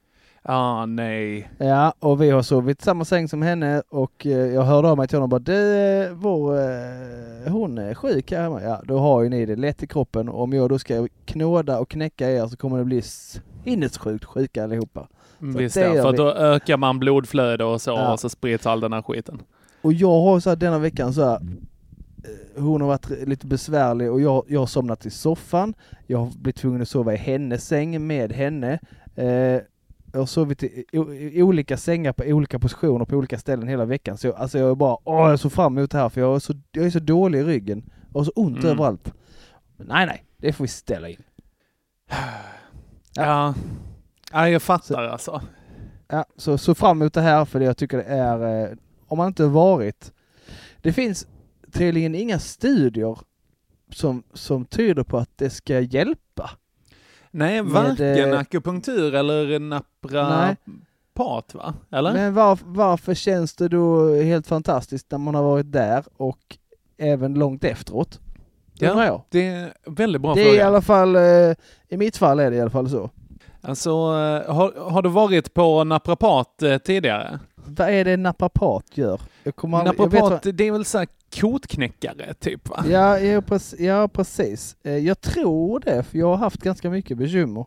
Ah, nej. Ja, och vi har sovit i samma säng som henne och eh, jag hörde av mig till honom och bara du, eh, vår, eh, hon är sjuk här hemma. Ja, då har ju ni det lätt i kroppen. Om jag då ska knåda och knäcka er så kommer det bli sinnessjukt sjuka allihopa. Så Visst ja, för vi. då ökar man blodflöde och så Ja. och så sprids all den här skiten. Och jag har så här denna veckan så här, hon har varit lite besvärlig och jag, jag har somnat i soffan. Jag har blivit tvungen att sova i hennes säng med henne. Eh, jag har sovit i, i, olika sängar på olika positioner på olika ställen hela veckan. Så jag, alltså jag är bara, åh jag såg fram emot det här för jag är så, jag är så dålig i ryggen. Och så ont Mm. överallt. Men nej nej, det får vi ställa in. Ja. Ja, jag fattar alltså. Ja, så, så fram emot det här för jag tycker det är, eh, om man inte har varit, det finns tydligen inga studier som, som tyder på att det ska hjälpa. Nej, Med, varken eh, akupunktur eller naprapat va? Eller? Men var, varför känns det då helt fantastiskt när man har varit där och även långt efteråt? Det undrar jag. Det är en väldigt bra Det är fråga. i alla fall, eh, i mitt fall är det i alla fall så. Alltså, eh, har, har du varit på naprapat tidigare? Vad är det naprapat gör? Jag kommer aldrig, Naprapat, vad- det är väl så här kotknäckare typ va? Ja, ja, precis, ja, precis. Eh, Jag tror det, för jag har haft ganska mycket bekymmer.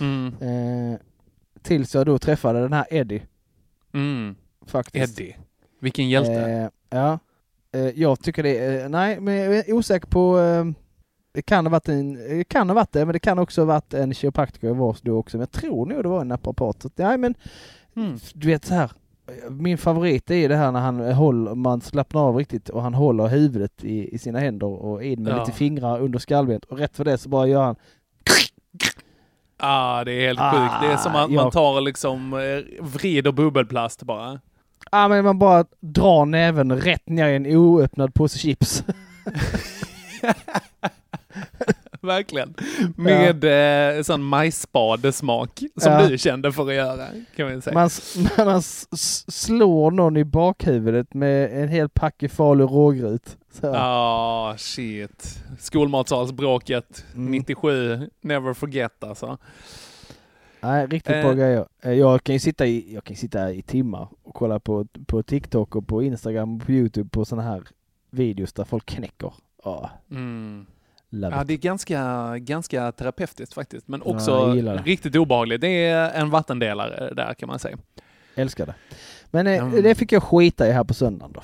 Mm. Eh, tills jag då träffade den här Eddie, Mm. faktiskt. Eddie. Vilken hjälte. Eh, ja. Eh, jag tycker det är, nej, men jag är osäker på, eh, det kan ha varit en, det kan ha varit det, men det kan också ha varit en kiropraktiker jag var då också, men jag tror nog det var en naprapat. Nej, men Mm. du vet så här, min favorit är det här när han håller, man slappnar av riktigt och han håller huvudet i, i sina händer och in med Ja. lite fingrar under skallbenet och rätt för det så bara gör han Ah, det är helt Ah, sjukt. Det är som att man tar liksom, eh, vrider bubbelplast bara. Ja men man bara drar näven rätt ner i en oöppnad påse chips. Verkligen. Med eh, sån majsspadesmak som Ja. du kände för att göra, kan man säga. Man, s- man slår någon i bakhuvudet med en hel packe Falu rågryt. Ja, shit. Skolmatsalsbråket Mm. 97, never forget alltså. Nej, riktigt bra Eh. grejer. Eh, Jag kan ju sitta i, jag kan sitta i timmar och kolla på, på TikTok och på Instagram och på Youtube på sådana här videos där folk knäcker. Ja, Mm. Love Ja, it. det är ganska, ganska terapeutiskt faktiskt, men Ja, också det. riktigt obehagligt. Det är en vattendelare där kan man säga. Älskar det. Men Mm. det fick jag skita i här på söndagen då.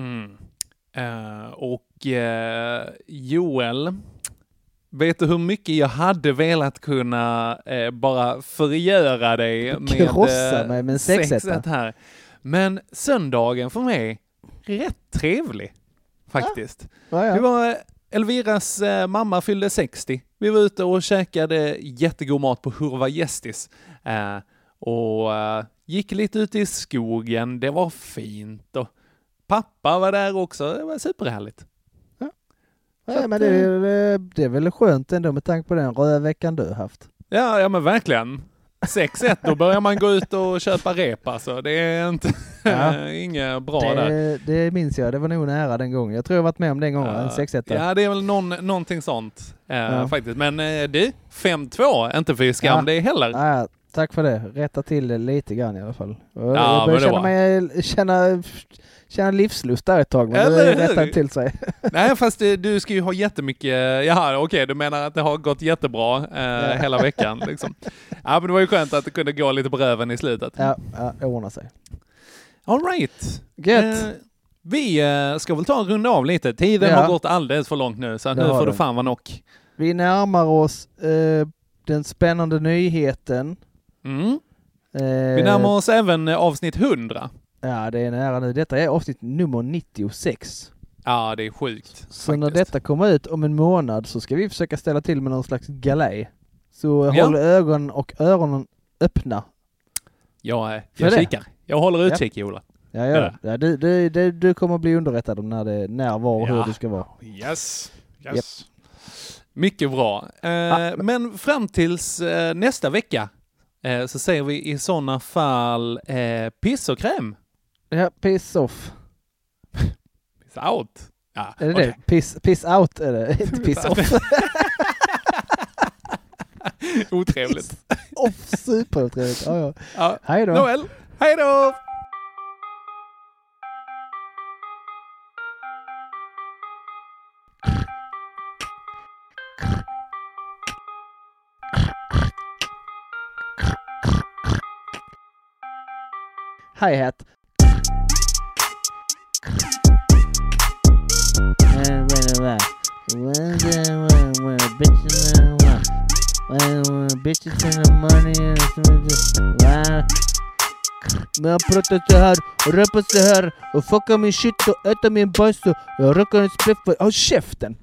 Mm. Eh, och eh, Joel, vet du hur mycket jag hade velat kunna eh, bara förgöra dig med Krossa mig med sexet här. Men söndagen för mig, rätt trevlig faktiskt. Ja, ja. Det var Elviras eh, mamma fyllde 60. Vi var ute och käkade jättegod mat på Hurva Gästis. Eh, och eh, gick lite ut i skogen. Det var fint. Och pappa var där också. Det var superhärligt. Ja, men det är, väl- det är väl skönt ändå med tanke på den röda veckan du haft. Ja, ja men verkligen. 6-1, då börjar man gå ut och köpa rep alltså. Det är inte Ja. inget bra där. Det, det minns jag, det var nog nära den gången. Jag tror jag varit med om den gången, en 6 Ja, det är väl någon, någonting sånt eh, Ja. faktiskt. Men eh, du, 5-2, inte för skam Ja. det heller. Ja, tack för det. Rätta till det lite grann i alla fall. Ja, jag det börjar känna, mig, känna, känna livslust där ett tag, men Eller det rättar till sig. Nej, fast det, du ska ju ha jättemycket... Jaha, okej, du menar att det har gått jättebra eh, hela veckan liksom. Ja, men det var ju skönt att det kunde gå lite på röven i slutet. Ja, ja, det ordnar sig. All right. Gött! Eh, vi eh, ska väl ta en runda av lite. Tiden Ja. har gått alldeles för långt nu, så Det nu får det den. fan vara nog. Vi närmar oss eh, den spännande nyheten. Mm. Eh, Vi närmar oss även eh, avsnitt 100. Ja, det är nära nu. Detta är avsnitt nummer 96. Ja, det är sjukt. Så när faktiskt. detta kommer ut om en månad så ska vi försöka ställa till med någon slags galej. Så Ja. håll ögon och öronen öppna. Eh, För jag kikar. Jag håller utkik, Ola. Ja, gör det. Ja, du, du, du, du kommer bli underrättad om när, det, när var och Ja. hur det ska vara. Yes. yes. Mycket bra. Eh, Men fram tills eh, nästa vecka eh, så säger vi i sådana fall eh, piss och kräm. Ja, piss off. Piss out. Ja, Är det okej. det? Piss, piss out är det, inte piss off. Otrevligt. off, superotrevligt. Ja, ja. Ja. Hej då. Nåväl, hej då! Hi-hat. Bitches in the money Men jag pratar så här och rappar så här och